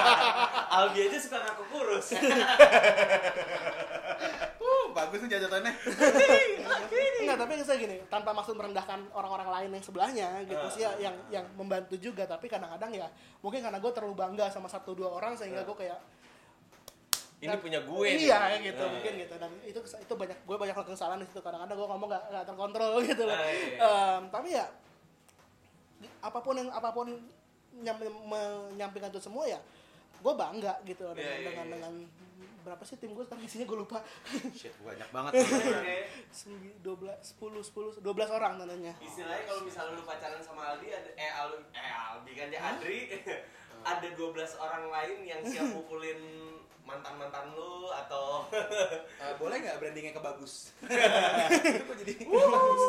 Albi aja suka ngaku kurus. uh bagus tuh jajatannya enggak tapi saya gini tanpa maksud merendahkan orang-orang lain yang sebelahnya gitu Ah, sih ya, yang yang membantu juga tapi kadang-kadang ya mungkin karena gue terlalu bangga sama satu dua orang sehingga gue kayak Ini punya gue. iya nih. gitu Nah. mungkin gitu dan itu itu banyak gue banyak kesalahan di situ kadang-kadang gue ngomong gak, gak terkontrol gitu loh Ah, iya. Em, tapi ya apa pun yang apa pun nyam, menyampingkan itu semua ya gue bangga gitu dengan Iya, iya, dengan, iya. dengan berapa sih tim gue sekarang isinya gue lupa Shit, banyak banget. Oke. Sembi- 12 10 10 12 orang tandanya Istilahnya kalau misalnya lu pacaran sama Aldi ada eh Aldi eh Aldi kan ya Adri ada 12 orang lain yang siap mukulin mantan-mantan lu atau Eh, boleh nggak brandingnya ke bagus? Itu kok jadi bagus.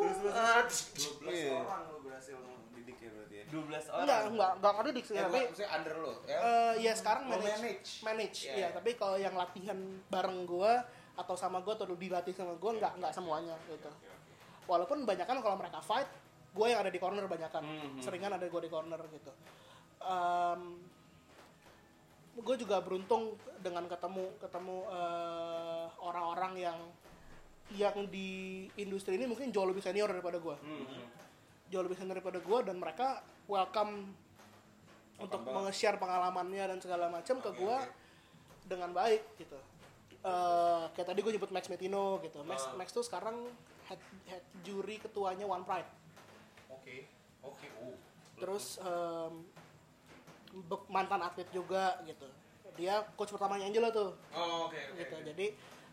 Terus terus. 12 Iya. orang lo berhasil didik ya berarti ya. 12 orang. enggak enggak enggak ada dik sih Ya, tapi gua- maksudnya under lo ya. eh ya sekarang Lo manage manage. manage Iya. iya tapi kalau yang latihan bareng gue atau sama gue atau dilatih sama gue nggak nggak semuanya gitu walaupun banyak kan kalau mereka fight gue yang ada di corner banyak kan Mhm. seringan ada gue di corner gitu gue juga beruntung dengan ketemu ketemu eh, orang-orang yang yang di industri ini mungkin jauh lebih senior daripada gue Hmm. Jauh lebih senior daripada gue dan mereka welcome untuk nge-share pengalamannya dan segala macam ke gue dengan baik gitu Eh, kayak tadi gue nyebut Max Metino gitu Max Ah. Max tuh sekarang head, head juri ketuanya One Pride Oke. Oke. Oh. terus be- mantan atlet juga gitu dia coach pertamanya Angelo tuh Oh, oke oke. gitu oke. jadi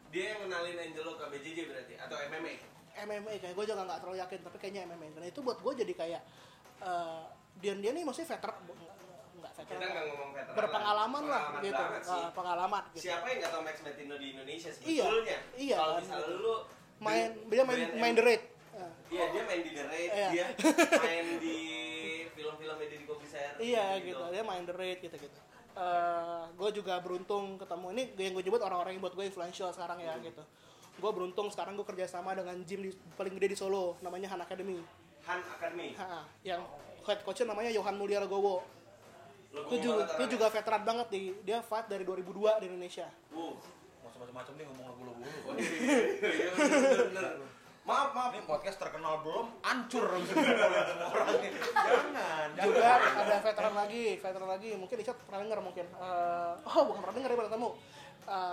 Dia yang kenalin Angelo ke BJJ berarti atau MMA? MMA kayak gue juga nggak terlalu yakin tapi kayaknya MMA dan itu buat gue jadi kayak eh dia dia nih maksudnya veteran nggak nggak Kita veteran nggak ngomong veteran. berpengalaman lah Pengalaman gitu. Eh, pengalaman gitu. Siapa yang nggak tahu Max Metino di Indonesia Iya, sebetulnya? iya. Kalau kan, misalnya lu main di- dia main main the rate Eh, Iya dia main di The Raid, Iya. dia main di film-film Deddy Kopiser. iya gitu. Dia main the rate gitu gitu gue juga beruntung ketemu. Ini yang gue nyebut orang-orang yang buat gue influential sekarang ya gitu gue beruntung sekarang gue kerjasama dengan gym di, paling gede di Solo namanya Han Academy Han Academy. Ha, yang head coachnya namanya Johan Mulia Legowo itu juga, itu juga veteran banget nih dia fight dari 2002 di Indonesia Uh. Mau macam-macam nih ngomong lagu lagu Oh, iya, iya, bener. Maaf, maaf. Ini podcast terkenal belum hancur semua orang. Jangan. juga jangan. ada veteran lagi veteran lagi mungkin Icat pernah denger mungkin Eh, oh bukan pernah denger ya pernah ketemu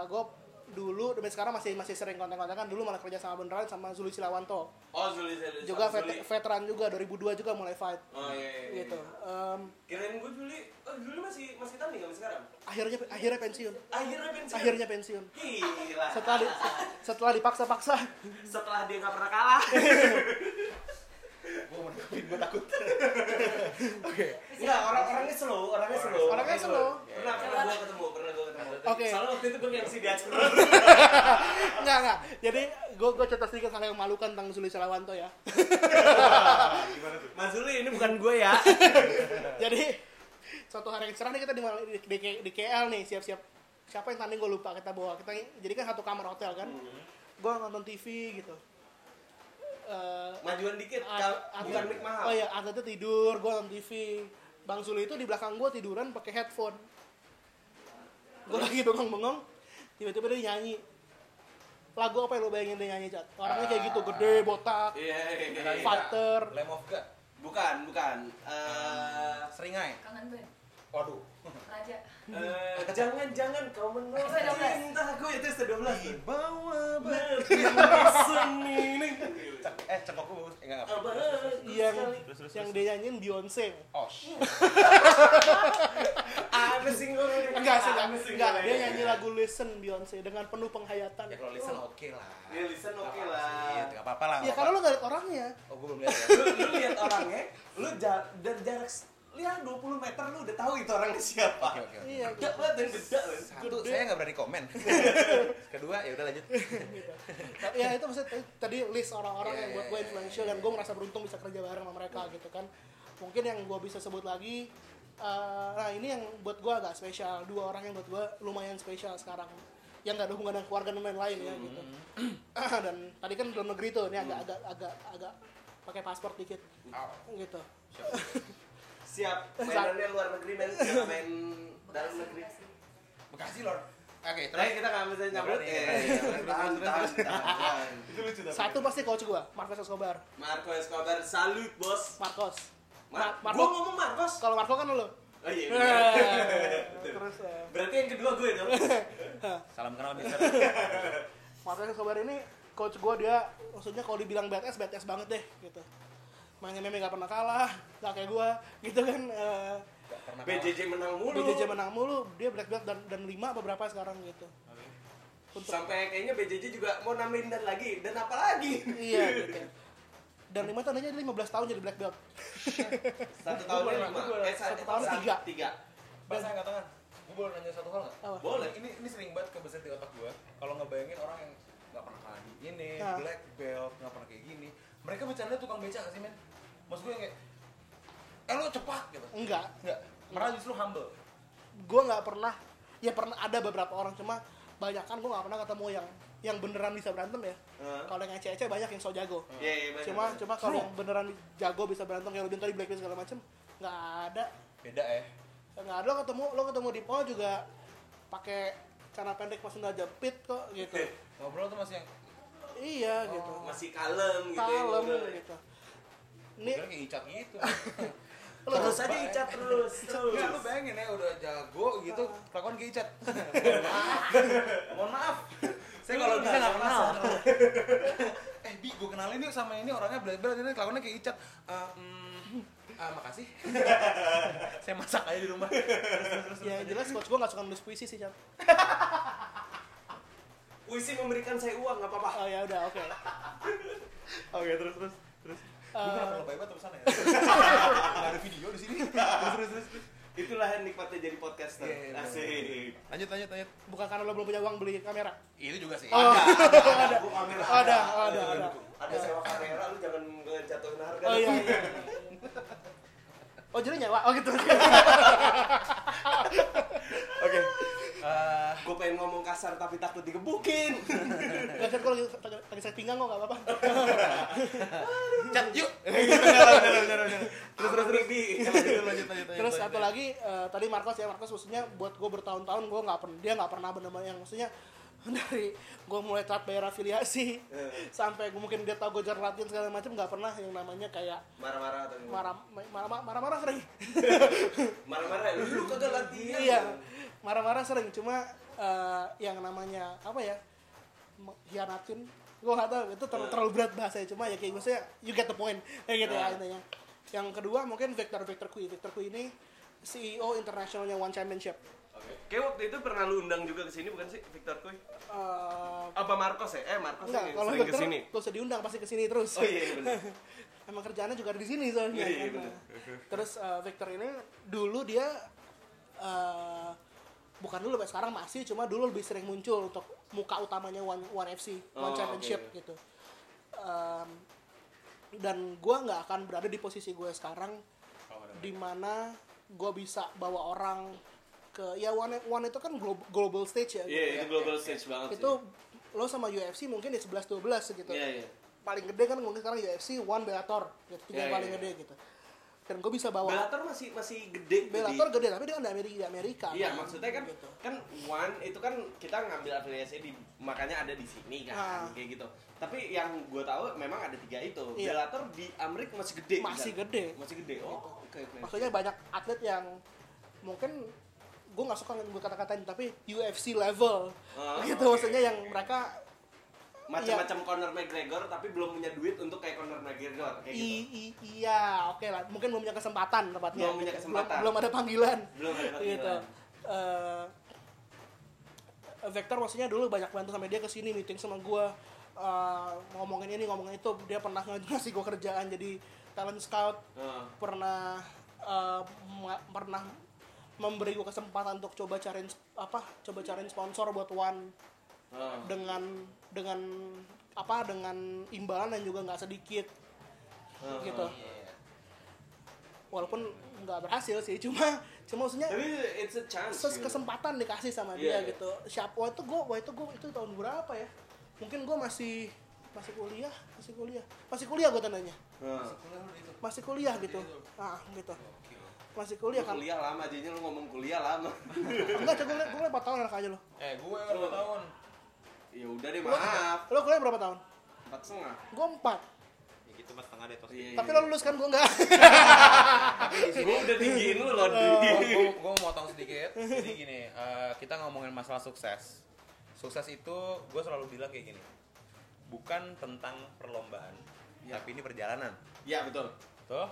gue dulu dan sekarang masih masih sering kontak-kontakan dulu malah kerja sama beneran sama Zuli Silawanto Oh, Zuli, Zuli. juga Zuli. vet- veteran juga 2002 juga mulai fight Oh, iya, iya, iya. gitu Em, Kirain gue Juli, oh Juli masih masih tanding nggak sekarang? akhirnya akhirnya pensiun Akhirnya pensiun. akhirnya pensiun Gila. setelah di- setelah dipaksa-paksa Setelah dia nggak pernah kalah. Gue mau nangkepin, gue takut. Oke. Enggak, orang orangnya slow, orangnya slow. Orangnya slow. Pernah, pernah gue ketemu, Oke. Soalnya waktu itu gue yang si dia enggak enggak jadi gue gue cerita sedikit hal yang memalukan tentang Zuli Silawanto ya. Mas Zuli, ini bukan gue ya. jadi suatu hari yang cerah nih kita di, di, di, di KL nih siap-siap. Siapa yang tanding gue lupa kita bawa. Kita jadi kan satu kamar hotel kan. Gue nonton TV gitu. Eh, Majuan dikit, at- bukan mic mahal. oh iya atletnya tidur gue nonton TV Bang Zuli itu di belakang gue tiduran pakai headphone gue lagi bengong-bengong tiba-tiba dia nyanyi lagu apa yang lo bayangin dia nyanyi cat orangnya kayak gitu gede botak Iya, iya, iya. fighter Lem of God. Bukan, bukan. Eh, Seringai. Kangen band. Waduh. Raja. Eh, jangan-jangan kau menolak S12. cintaku itu S12 tuh. Bawa Seni Eh, cengkokku bagus. Eh, enggak, enggak. yang yang dia nyanyiin Beyonce Oh, sih gue enggak sih enggak, enggak dia nyanyi lagu Listen Beyonce dengan penuh penghayatan Ya kalau listen oke lah. Ya, listen oke lah. apa-apa sih, nggak apa-apa lah. ya karena apa-apa. lo gak liat orangnya Oh, gue belum lihat ya. Lu, lu lihat orangnya, lu jarak lihat 20 meter lu udah tahu itu orangnya siapa. Oke, oke, oke. iya Gede banget dan gede. Satu, saya nggak berani komen. Kedua, ya udah lanjut. gitu. ya itu maksudnya tadi- tadi list orang-orang Iya, yang buat iya, gue iya. influential dan gue merasa beruntung bisa kerja bareng sama mereka gitu kan mungkin yang gue bisa sebut lagi eh, nah ini yang buat gue agak spesial dua orang yang buat gue lumayan spesial sekarang yang gak ada hubungan dengan keluarga dan lain-lain ya gitu dan tadi kan dalam negeri tuh ini agak agak agak agak pakai paspor dikit gitu Siap. Mainannya luar negeri men, main dalam negeri. Bekasi, Lord. Oke, Tapi terus. kita nggak bisa nyambut. Eh, tahan, tahan. satu pasti coach gue Marcos Escobar Marco Escobar, salut bos. Marcos Mar gua Marco ngomong Marcos. kalau Marco kan lo Oh iya. Eh, terus eh, Berarti yang kedua gue dong. Salam kenal, Mister. Marcos Escobar ini coach gue dia maksudnya kalau dibilang badass badass banget deh gitu main MMA gak pernah kalah gak kayak gue gitu kan eh, Gak pernah BJJ menang mulu BJJ menang mulu dia black belt dan dan lima beberapa sekarang gitu untuk sampai kayaknya BJJ juga mau nambahin dan lagi dan apa lagi iya gitu dan lima tandanya dia 15 tahun jadi black belt satu tahunnya Gua lima eh satu satu tahun tiga. tiga Pas saya katakan, gue boleh nanya satu hal nggak? Apa? boleh Ini ini sering banget kebesit di otak gue. Kalau ngebayangin orang yang nggak pernah kalah di ini, Ah. black belt, nggak pernah kayak gini. Mereka bercanda tukang beca sih men? Maksud gue yang kayak, eh lo cepat gitu. enggak Enggak, malah justru humble. gue nggak pernah ya pernah ada beberapa orang cuma banyak kan gue nggak pernah ketemu yang yang beneran bisa berantem ya Heeh. kalau yang ece-ece banyak yang so jago Iya, iya, bener, cuma bener. cuma kalau yang beneran jago bisa berantem kayak Rudin tadi black belt segala macem nggak ada Beda ya. nggak ada lo ketemu lo ketemu di mall juga pakai celana pendek masih nggak jepit kok gitu Ngobrol tuh masih yang, iya gitu masih kalem gitu ya kalem gitu ini kira kayak icat gitu. lo terus aja icat terus terus Enggak, lu bayangin ya udah jago gitu, kelakuan kayak icat. Mohon maaf. Saya kalau bisa nggak kenal. eh, Bi, gue kenalin yuk sama ini orangnya black belt ini kelakuannya kayak icat. Eh, mm, ah, makasih. Saya masak aja di rumah. Terus, terus, terus, ya terus. jelas coach gue nggak suka nulis puisi sih Chan. Puisi memberikan saya uang nggak apa-apa oh ya udah oke Oke, terus terus terus. Gue Eh, pernah lebay banget sana ya. Nggak ada video di sini. Terus terus terus. terus. itulah yang nikmatnya jadi podcaster Iya, iya, asik Lanjut lanjut lanjut. bukan karena lo belum punya uang beli kamera Itu juga sih. Oh. ada gua kamera ada ada ada ada sewa kamera lu jangan ngejatuhin harga oh iya iya oh jadi nyawa oh gitu Oke. Eh, gue pengen ngomong kasar tapi takut digebukin Gak kan kalau lagi, lagi sakit pinggang kok gak apa-apa Cat, yuk. terus terus terus di. Terus satu lagi eh, tadi Marcos ya Marcos maksudnya buat gue bertahun-tahun gue nggak pernah dia nggak pernah benar-benar yang maksudnya dari gue mulai telat bayar afiliasi sampai gue mungkin dia tahu gue jarang latihan segala macam nggak pernah yang namanya kayak marah-marah atau marah marah marah marah sering marah-marah lu kagak latihan iya marah-marah sering cuma eh, yang namanya apa ya hianatin gue nggak tahu itu terlalu, terlalu berat bahasanya cuma ya kayak maksudnya you get the point kayak gitu ya intinya yang kedua mungkin Victor Victor Kui Victor Kui ini CEO internasionalnya One Championship Kayak waktu itu pernah lu undang juga ke sini bukan sih Victor Kuy? Eh, Apa Marcos ya? Eh Marcos enggak yang kalau sering Victor ke sini. gak usah diundang pasti ke sini terus Oh iya iya, benar. emang kerjaannya juga ada di sini soalnya Iya, iya, bener. terus eh, Victor ini dulu dia eh, bukan dulu sampai sekarang masih cuma dulu lebih sering muncul untuk muka utamanya One, One FC One Oh, Championship oke. gitu Em, dan gue nggak akan berada di posisi gue sekarang di mana gue bisa bawa orang ke ya One, One itu kan global, global stage ya Iya, gitu itu ya. global stage banget itu lo sama UFC mungkin ya 11 12 gitu sih. Iya, iya. paling gede kan mungkin sekarang UFC One Bellator gitu tiga yang paling iya, gede gitu dan gue bisa bawa Bellator masih masih gede Bellator gede tapi dia kan di Amerika di Amerika Iya, kan, maksudnya kan gitu. kan One itu kan kita ngambil afiliasi di makanya ada di sini kan Ah. kayak gitu. Tapi yang gue tahu memang ada tiga itu. Iya. Bellator di Amerika masih gede. Masih kan? gede. Masih gede. Oh, oke oke. maksudnya banyak atlet yang mungkin gue nggak suka gue kata-katain tapi UFC level Ah, gitu oke. maksudnya yang mereka macam-macam Conor McGregor tapi belum punya duit untuk kayak Conor McGregor kayak gitu. i, i- iya oke lah mungkin belum punya kesempatan tepatnya Belum punya gitu. kesempatan. belum, belum ada panggilan Belum ada panggilan. gitu Eh, Vector maksudnya dulu banyak bantu sama dia ke sini meeting sama gue ngomongin ini ngomongin itu dia pernah ng- ngasih gue kerjaan jadi talent scout Ah. pernah ma- pernah memberi gue kesempatan untuk coba cariin apa coba cariin sponsor buat One Ah. dengan dengan apa dengan imbalan yang juga nggak sedikit Ah. gitu walaupun nggak berhasil sih cuma cuma maksudnya Tapi it's a chance. ses- gitu. kesempatan dikasih sama Iya, dia iya. gitu siapa waktu itu gue waktu itu gue itu tahun berapa ya mungkin gue masih masih kuliah masih kuliah masih kuliah gue tandanya Ah. masih kuliah gitu ah gitu masih kuliah kan kuliah lama jadinya lu ngomong kuliah lama. enggak gue kuliah gue 4 tahun anak aja lo Eh, gue berapa tahun? Ya udah deh maaf. lo kuliah berapa tahun? Empat setengah. gue 4 Ya gitu mas setengah deh tos. Iya, tapi iya. lo lulus kan gue enggak. Gua udah tinggiin lu loh. gue gue mau potong sedikit. Jadi gini eh, kita ngomongin masalah sukses. Sukses itu gue selalu bilang kayak gini. Bukan tentang perlombaan tapi ini perjalanan. Iya betul. tuh?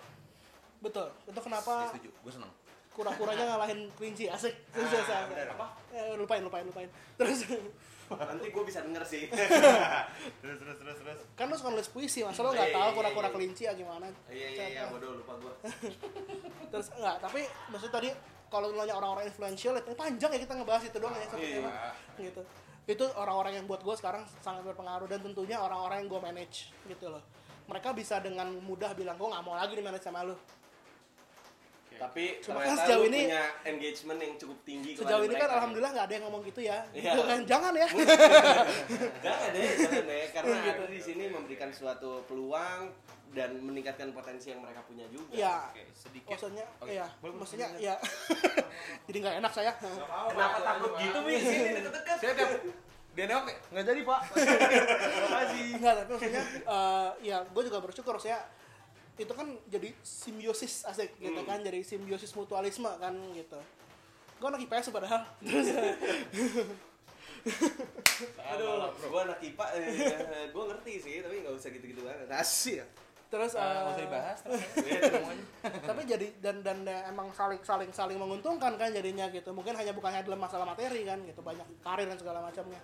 Betul. Itu kenapa setuju. Gue seneng. kura-kuranya ngalahin kelinci asik. Ah, benar. apa? Eh, lupain lupain lupain. Terus Nanti gue bisa denger sih. terus terus terus terus kan lu suka nulis puisi masa lu nggak Iya, tahu iya, kura-kura iya. kelinci ya gimana Iya iya iya bodoh lupa gue. terus enggak tapi maksudnya tadi kalau lu nanya orang-orang influential itu panjang ya kita ngebahas itu doang ya satu Iya. tema gitu itu orang-orang yang buat gue sekarang sangat berpengaruh dan tentunya orang-orang yang gue manage gitu loh mereka bisa dengan mudah bilang gue nggak mau lagi di manage sama lu Tapi Cuma ternyata kan sejauh lu ini- punya engagement yang cukup tinggi sejauh ini kan mereka. alhamdulillah nggak ada yang ngomong gitu ya Iya. gitu kan jangan ya Jangan deh, jangan deh, karena Gitu. aku di sini memberikan suatu peluang dan meningkatkan potensi yang mereka punya juga. ya oke sedikit maksudnya Oke, ya boleh, maksudnya boleh. ya jadi nggak enak saya Kenapa takut gitu, Mi? Sini deket-deket. saya tiap dia nengok kayak, nggak jadi pak makasih Enggak, tapi maksudnya eh, ya gue juga bersyukur saya itu kan jadi simbiosis asik gitu Hmm. kan jadi simbiosis mutualisme kan gitu gue anak IPS padahal terus Aduh, gue anak IPA, eh, gue ngerti sih, tapi nggak usah gitu-gitu banget. Asik. terus nggak eh, usah dibahas terus Iya, semuanya. tapi jadi dan dan ya, emang saling saling saling menguntungkan kan jadinya gitu mungkin hanya bukan hanya dalam masalah materi kan gitu banyak karir dan segala macamnya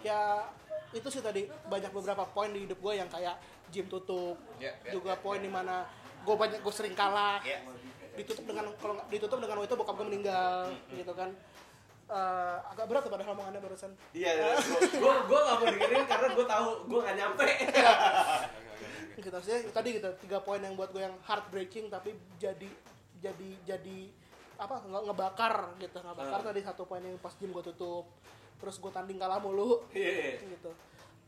ya itu sih tadi banyak beberapa poin di hidup gue yang kayak gym tutup Ya, ya, juga poin di mana gue banyak gue sering kalah. Ya. Ditutup dengan kalau nggak ditutup dengan itu bokap gue meninggal gitu kan. Eh, agak berat tuh padahal omongannya barusan. Iya, gue gue nggak mau dengerin karena gue tahu gue nggak nyampe. gitu sih tadi gitu tiga poin yang buat gue yang heartbreaking tapi jadi jadi jadi apa nge ngebakar gitu ngebakar Hmm. tadi satu poin yang pas gym gue tutup terus gue tanding kalah mulu Iya. gitu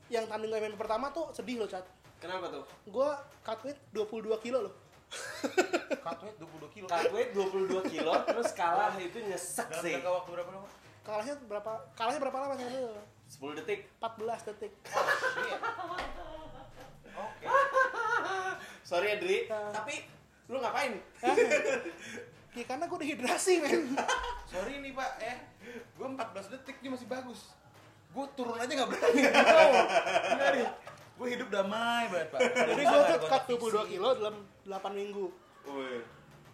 yang tanding MMA pertama tuh sedih loh cat Kenapa tuh? gue cut weight 22 kilo loh cut weight 22 kilo Cut weight 22 kilo, terus kalah itu nyesek dalam sih. waktu berapa lama kalahnya berapa kalahnya berapa lama sih lu 10 detik. 14 detik oke Sorry ya, Dri. Ah. Tapi lu ngapain? ya karena gue dehidrasi men. Sorry nih pak ya gue 14 detik ini masih bagus. Gue turun aja nggak berani. Nggak nih. Gue hidup damai banget pak. Jadi gue tuh cut 22 kilo dalam 8 minggu. Wih.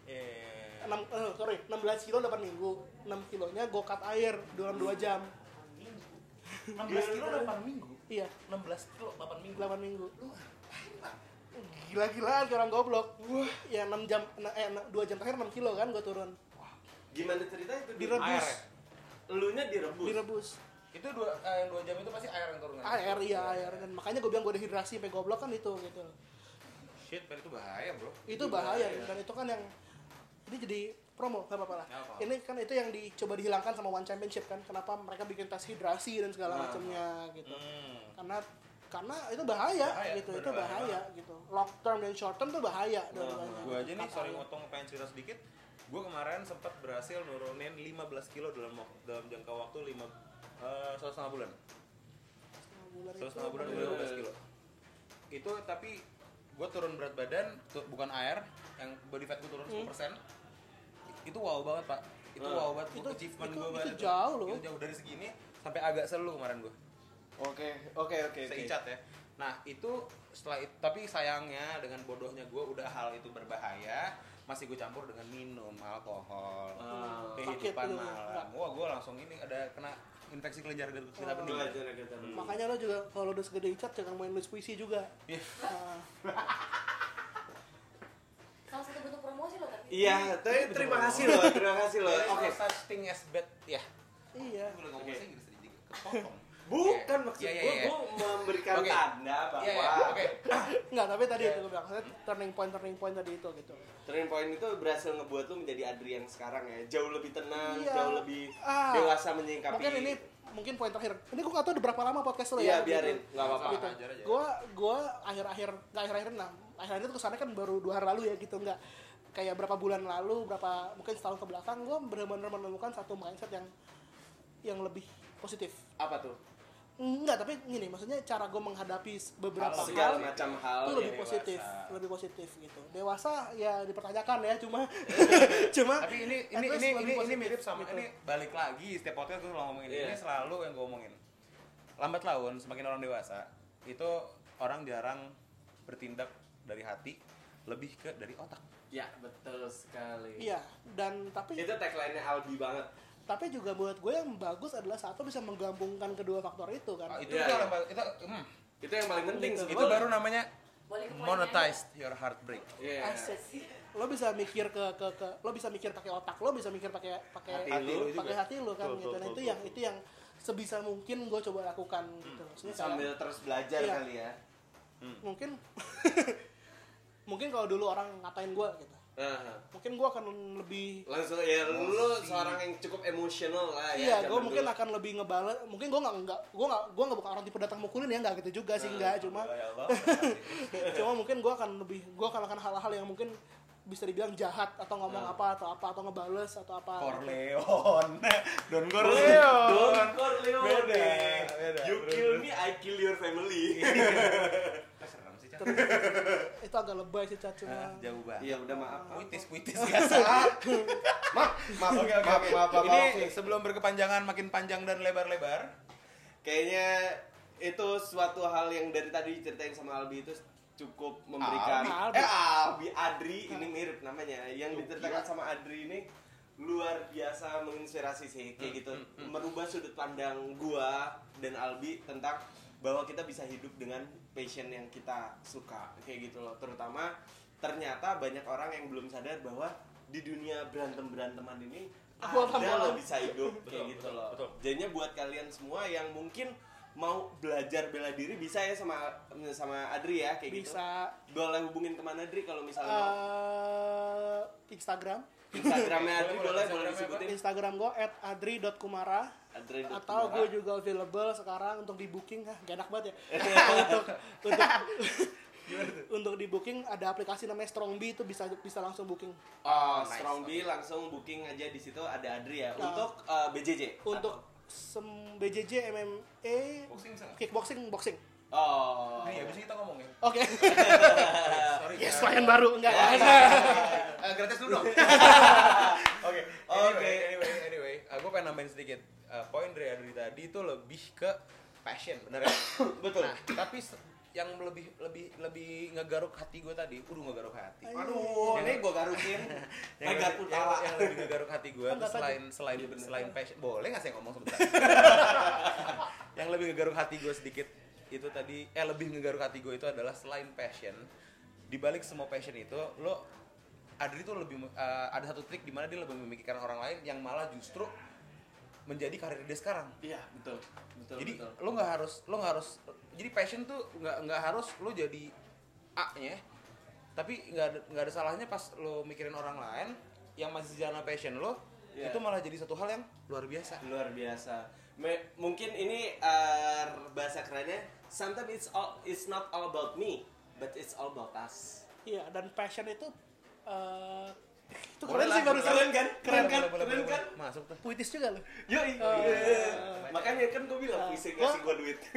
Eh, 6, eh, sorry 16 kilo 8 minggu. 6 kilonya gue cut air dalam 2 jam. 16 kilo 8 minggu? Iya. 16 kilo 8 minggu? 8 minggu gila-gilaan kayak orang goblok ya 6 jam eh 2 jam terakhir 6 kilo kan gue turun Gimana cerita itu? Direbus ya? Elunya direbus. direbus itu dua eh, dua jam itu pasti air yang turun kan? air iya air dan makanya gue bilang gue dehidrasi sampai goblok kan itu gitu shit berarti itu bahaya bro itu bahaya dan itu kan yang ini jadi promo nggak apa-apa lah ini kan itu yang dicoba dihilangkan sama one championship kan kenapa mereka bikin tes hidrasi dan segala Nah. macamnya gitu hmm. karena karena itu bahaya, Bahaya, gitu. Itu bahaya gitu. Long term dan short term tuh bahaya dua-duanya gue aja nih sorry motong pengen cerita sedikit. Gue kemarin sempat berhasil nurunin 15 kilo dalam dalam jangka waktu 5 eh satu setengah bulan. Satu itu setengah bulan gue ya? 15 kilo. Itu tapi gue turun berat badan tu- bukan air yang body fat gue turun 10% itu wow banget pak. Itu Hmm. wow banget Itu- achievement itu- gue itu banget jauh loh. itu jauh dari segini sampai agak selu kemarin gue Oke, oke, oke. oke. seicat ya nah itu setelah itu tapi sayangnya dengan bodohnya gue udah hal itu berbahaya masih gue campur dengan minum alkohol Ah. kehidupan Sakit itu, malam wah gue langsung ini ada kena infeksi kelenjar getah Oh. bening dulu. makanya lo juga kalau udah segede icat jangan main nulis puisi juga Iya. Nah, Salah satu bentuk promosi loh tapi. Iya, tapi terima kasih loh, terima kasih is Oke. no such thing as bad ya iya gue udah ngomong Inggris juga kepotong Bukan maksud Iya, iya, gue, iya. gue memberikan Oke. tanda bahwa Iya, iya, oke. nggak tapi tadi Iya. itu gue bilang saya turning point turning point tadi itu gitu turning point itu berhasil ngebuat lu menjadi Adri yang sekarang ya, jauh lebih tenang, Iya. jauh lebih Ah. dewasa menyikapi. mungkin ini mungkin poin terakhir ini gue gak tau udah berapa lama podcast lo Iya, ya biarin, gitu. nggak apa-apa. gitu. Gua gua akhir-akhir nggak akhir-akhir nah akhir-akhir itu kesannya kan baru dua hari lalu ya gitu nggak kayak berapa bulan lalu berapa mungkin setahun ke belakang gue benar-benar menemukan satu mindset yang yang lebih positif Apa tuh? Enggak tapi gini maksudnya cara gue menghadapi beberapa Segala hal macam hal. itu lebih dewasa. positif lebih positif gitu dewasa ya dipertanyakan ya cuma cuma tapi ini ini ini ini, ini mirip sama gitu. ini balik lagi setiap podcast gue selalu ngomongin ini. Iya. ini selalu yang gue omongin lambat laun semakin orang dewasa itu orang jarang bertindak dari hati lebih ke dari otak Ya, betul sekali. Iya, dan tapi Itu tagline-nya Albi banget. Tapi juga buat gue yang bagus adalah satu bisa menggabungkan kedua faktor itu kan. Ah, itu Iya, itu iya. yang paling- itu hmm, Itu yang paling penting Gitu. itu sebetulnya. baru namanya Boleh ke poinnya monetize your heartbreak Iya. Asik. Lo bisa mikir ke ke ke lo bisa mikir pakai otak, lo bisa mikir pakai pakai Hati lu pakai hati lo kan Betul, gitu. Nah, betul, itu yang itu yang sebisa mungkin gue coba lakukan gitu. Maksudnya kayak- Sambil terus belajar Iya. kali ya. mungkin mungkin kalau dulu orang ngatain gue gitu. Nah, Mungkin gue akan lebih langsung ya lu seorang yang cukup emosional lah ya. Iya, gue mungkin dulu. akan lebih ngebales. Mungkin gue nggak nggak gue nggak gue nggak bukan orang tipe datang mukulin ya nggak gitu juga sih nggak cuma ya Allah cuma mungkin gue akan lebih gue akan akan hal-hal yang mungkin bisa dibilang jahat atau ngomong apa atau apa atau ngebales atau apa Corleone Don Corleone Don Corleone. Beda, beda, You bro, kill bro. me, I kill your family. itu agak lebay sih Cat, cuma Ah, jauh banget. Iya, udah maaf. puitis puitis. Biasa Maaf, maaf, oke oke maaf, maaf, maaf, ini maaf. sebelum berkepanjangan makin panjang dan lebar-lebar. Kayaknya itu suatu hal yang dari tadi diceritain sama Albi itu cukup memberikan Albi. eh Albi Adri ini mirip namanya. Yang diceritakan sama Adri ini luar biasa menginspirasi sih kayak gitu. merubah sudut pandang gua dan Albi tentang bahwa kita bisa hidup dengan passion yang kita suka kayak gitu loh. Terutama ternyata banyak orang yang belum sadar bahwa di dunia berantem beranteman ini Awal ada tambahan. lo bisa hidup kayak gitu loh. jadinya buat kalian semua yang mungkin mau belajar bela diri bisa ya sama sama Adri ya kayak bisa. Gitu boleh hubungin ke mana Adri kalau misalnya mau? Eh Instagram Instagramnya Adri Boleh, boleh disebutin. Instagram gue @adri.kumara Adri atau gue juga available sekarang untuk di booking ah gak enak banget ya? Untuk untuk untuk di booking ada aplikasi namanya Strongby itu bisa bisa langsung booking. Oh Strong B langsung booking aja di situ ada Adri ya. Nah. untuk eh, BJJ untuk sem BJJ MMA kickboxing boxing oh Iya, bisa kita ngomong ya. oke Sorry. yes klien baru enggak Eh, gratis dulu dong. Oke. Oke. Anyway, anyway, anyway. gue pengen nambahin sedikit. Eh, poin dari Adri tadi itu lebih ke passion, bener ya? betul Nah, tapi yang lebih lebih lebih ngegaruk hati gue tadi, udah ngegaruk hati. aduh ini gua garukin yang, yang, tawa. yang lebih ngegaruk hati gue selain selain Iya, selain passion boleh nggak saya ngomong sebentar yang lebih ngegaruk hati gue sedikit itu tadi eh lebih ngegaruk hati gue itu adalah selain passion di balik semua passion itu lo Adri tuh lebih eh, ada satu trik di mana dia lebih memikirkan orang lain yang malah justru menjadi karir dia sekarang iya betul betul jadi betul. lo nggak harus lo nggak harus jadi passion tuh nggak nggak harus lo jadi A nya tapi nggak ada nggak ada salahnya pas lo mikirin orang lain yang masih jalan passion lo Iya. itu malah jadi satu hal yang luar biasa luar biasa Me- mungkin ini eh, bahasa kerennya sometimes it's all it's not all about me but it's all about us. Iya dan passion itu eh itu keren sih baru keren kan? Keren kan? Boleh, keren kan? masuk tuh. Puitis juga loh Yoi. Oh, Iya. iya. makanya kan gue bilang puisi Gua- ngasih gue duit.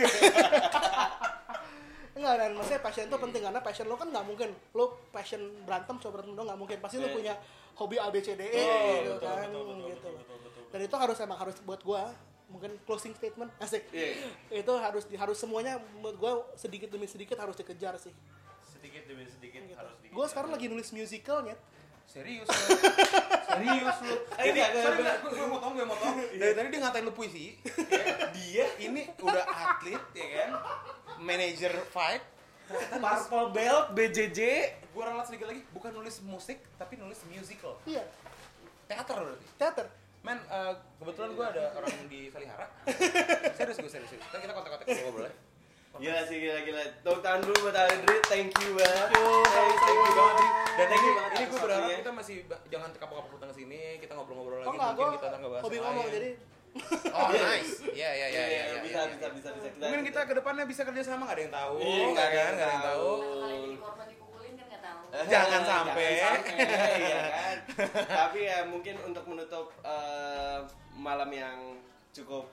Enggak, dan maksudnya passion itu penting karena passion lo kan nggak mungkin. Lo passion berantem coba berantem doang nggak mungkin. Pasti lo Iya. punya hobi A B C D E Iya, gitu kan gitu. dan itu harus emang harus buat gua mungkin closing statement. Asik. Iya. itu harus di- harus semuanya menurut gua sedikit demi sedikit harus dikejar sih. Sedikit demi sedikit harus di gua sekarang lagi nulis musicalnya. Serius serius lo Eh, sorry enggak. gue gue motong gue motong. Dari tadi dia ngatain lo puisi ya, dia ini udah atlet ya kan? Manajer fight. Purple Belt BJJ gue ralat sedikit lagi bukan nulis musik tapi nulis musical. Iya. Teater berarti? Teater men eh, kebetulan gue ada orang di Salihara serius gue serius serius kita kontak-kontak gue boleh Gila sih gila gila. Tepuk tangan dulu buat Adri. Thank you banget. Thank you, thank you banget. Dan Thank ini, you banget ini gue berharap kita masih jangan kapok-kapok datang ke sini, kita ngobrol-ngobrol lagi oh enggak mungkin kita ntar ngebahas hobi ngomong jadi Oh, nice. Iya, iya, iya, iya. iya, bisa, iya, bisa, iya. bisa, bisa. Kita, Mungkin kita ke depannya bisa kerja sama nggak ada yang tahu, Iya, nggak kan, nggak ada yang tahu. Jangan sampai. Jangan sampai, ya kan. Tapi ya mungkin untuk menutup eh, malam yang cukup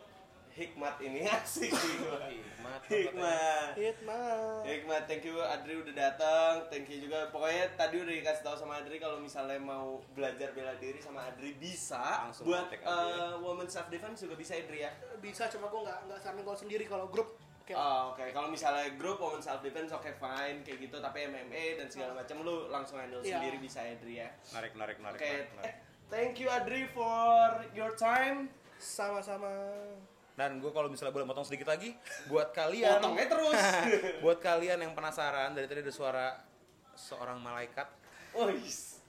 hikmat ini asik sih. Hikmat. Hikmat. Hitman Hikmat, thank you Adri udah datang. Thank you juga. Pokoknya tadi udah dikasih tahu sama Adri kalau misalnya mau belajar bela diri sama Adri bisa. Langsung Buat aja ya. eh, woman self defense juga bisa Adri ya. bisa cuma gua nggak nggak saranin kalau sendiri kalau grup oke Oh, Oke, kalau misalnya grup women self defense oke fine kayak gitu, tapi MMA dan segala macam lu langsung handle Iya. sendiri bisa Adri ya. Narik, narik, narik. Oke, narik, narik. eh, thank you Adri for your time. sama-sama Dan gue kalau misalnya boleh motong sedikit lagi, buat kalian, Potongnya terus. buat kalian yang penasaran dari tadi ada suara seorang malaikat, Oh, yes.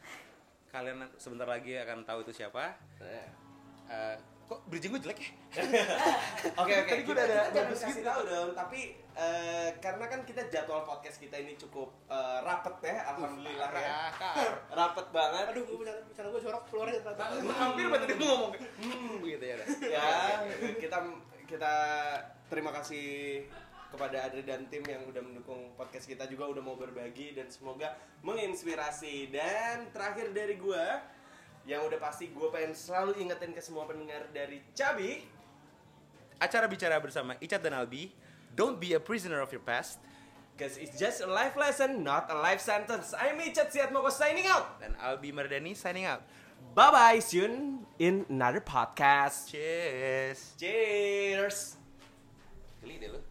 kalian sebentar lagi akan tahu itu siapa. Eh. Kok bridging gue jelek ya? Oke oke. Tadi Kita, udah ada bagus gitu. tahu dong. Tapi eh, karena kan kita jadwal podcast kita ini cukup eh, rapet ya, alhamdulillah ya. Rapet banget. aduh gue bercanda bercanda gue jorok keluar ya ternyata Hampir banget tadi gue ngomong hmm gitu ya. udah. ya kita kita terima kasih kepada Adri dan tim yang udah mendukung podcast kita juga udah mau berbagi dan semoga menginspirasi dan terakhir dari gua yang udah pasti gue pengen selalu ingetin ke semua pendengar dari Cabi acara bicara bersama Icat dan Albi don't be a prisoner of your past Cause it's just a life lesson, not a life sentence. I'm Icat Siatmoko signing out. Dan Albi Merdani signing out. Bye-bye, soon in another podcast. Cheers. Cheers. Geli deh lu.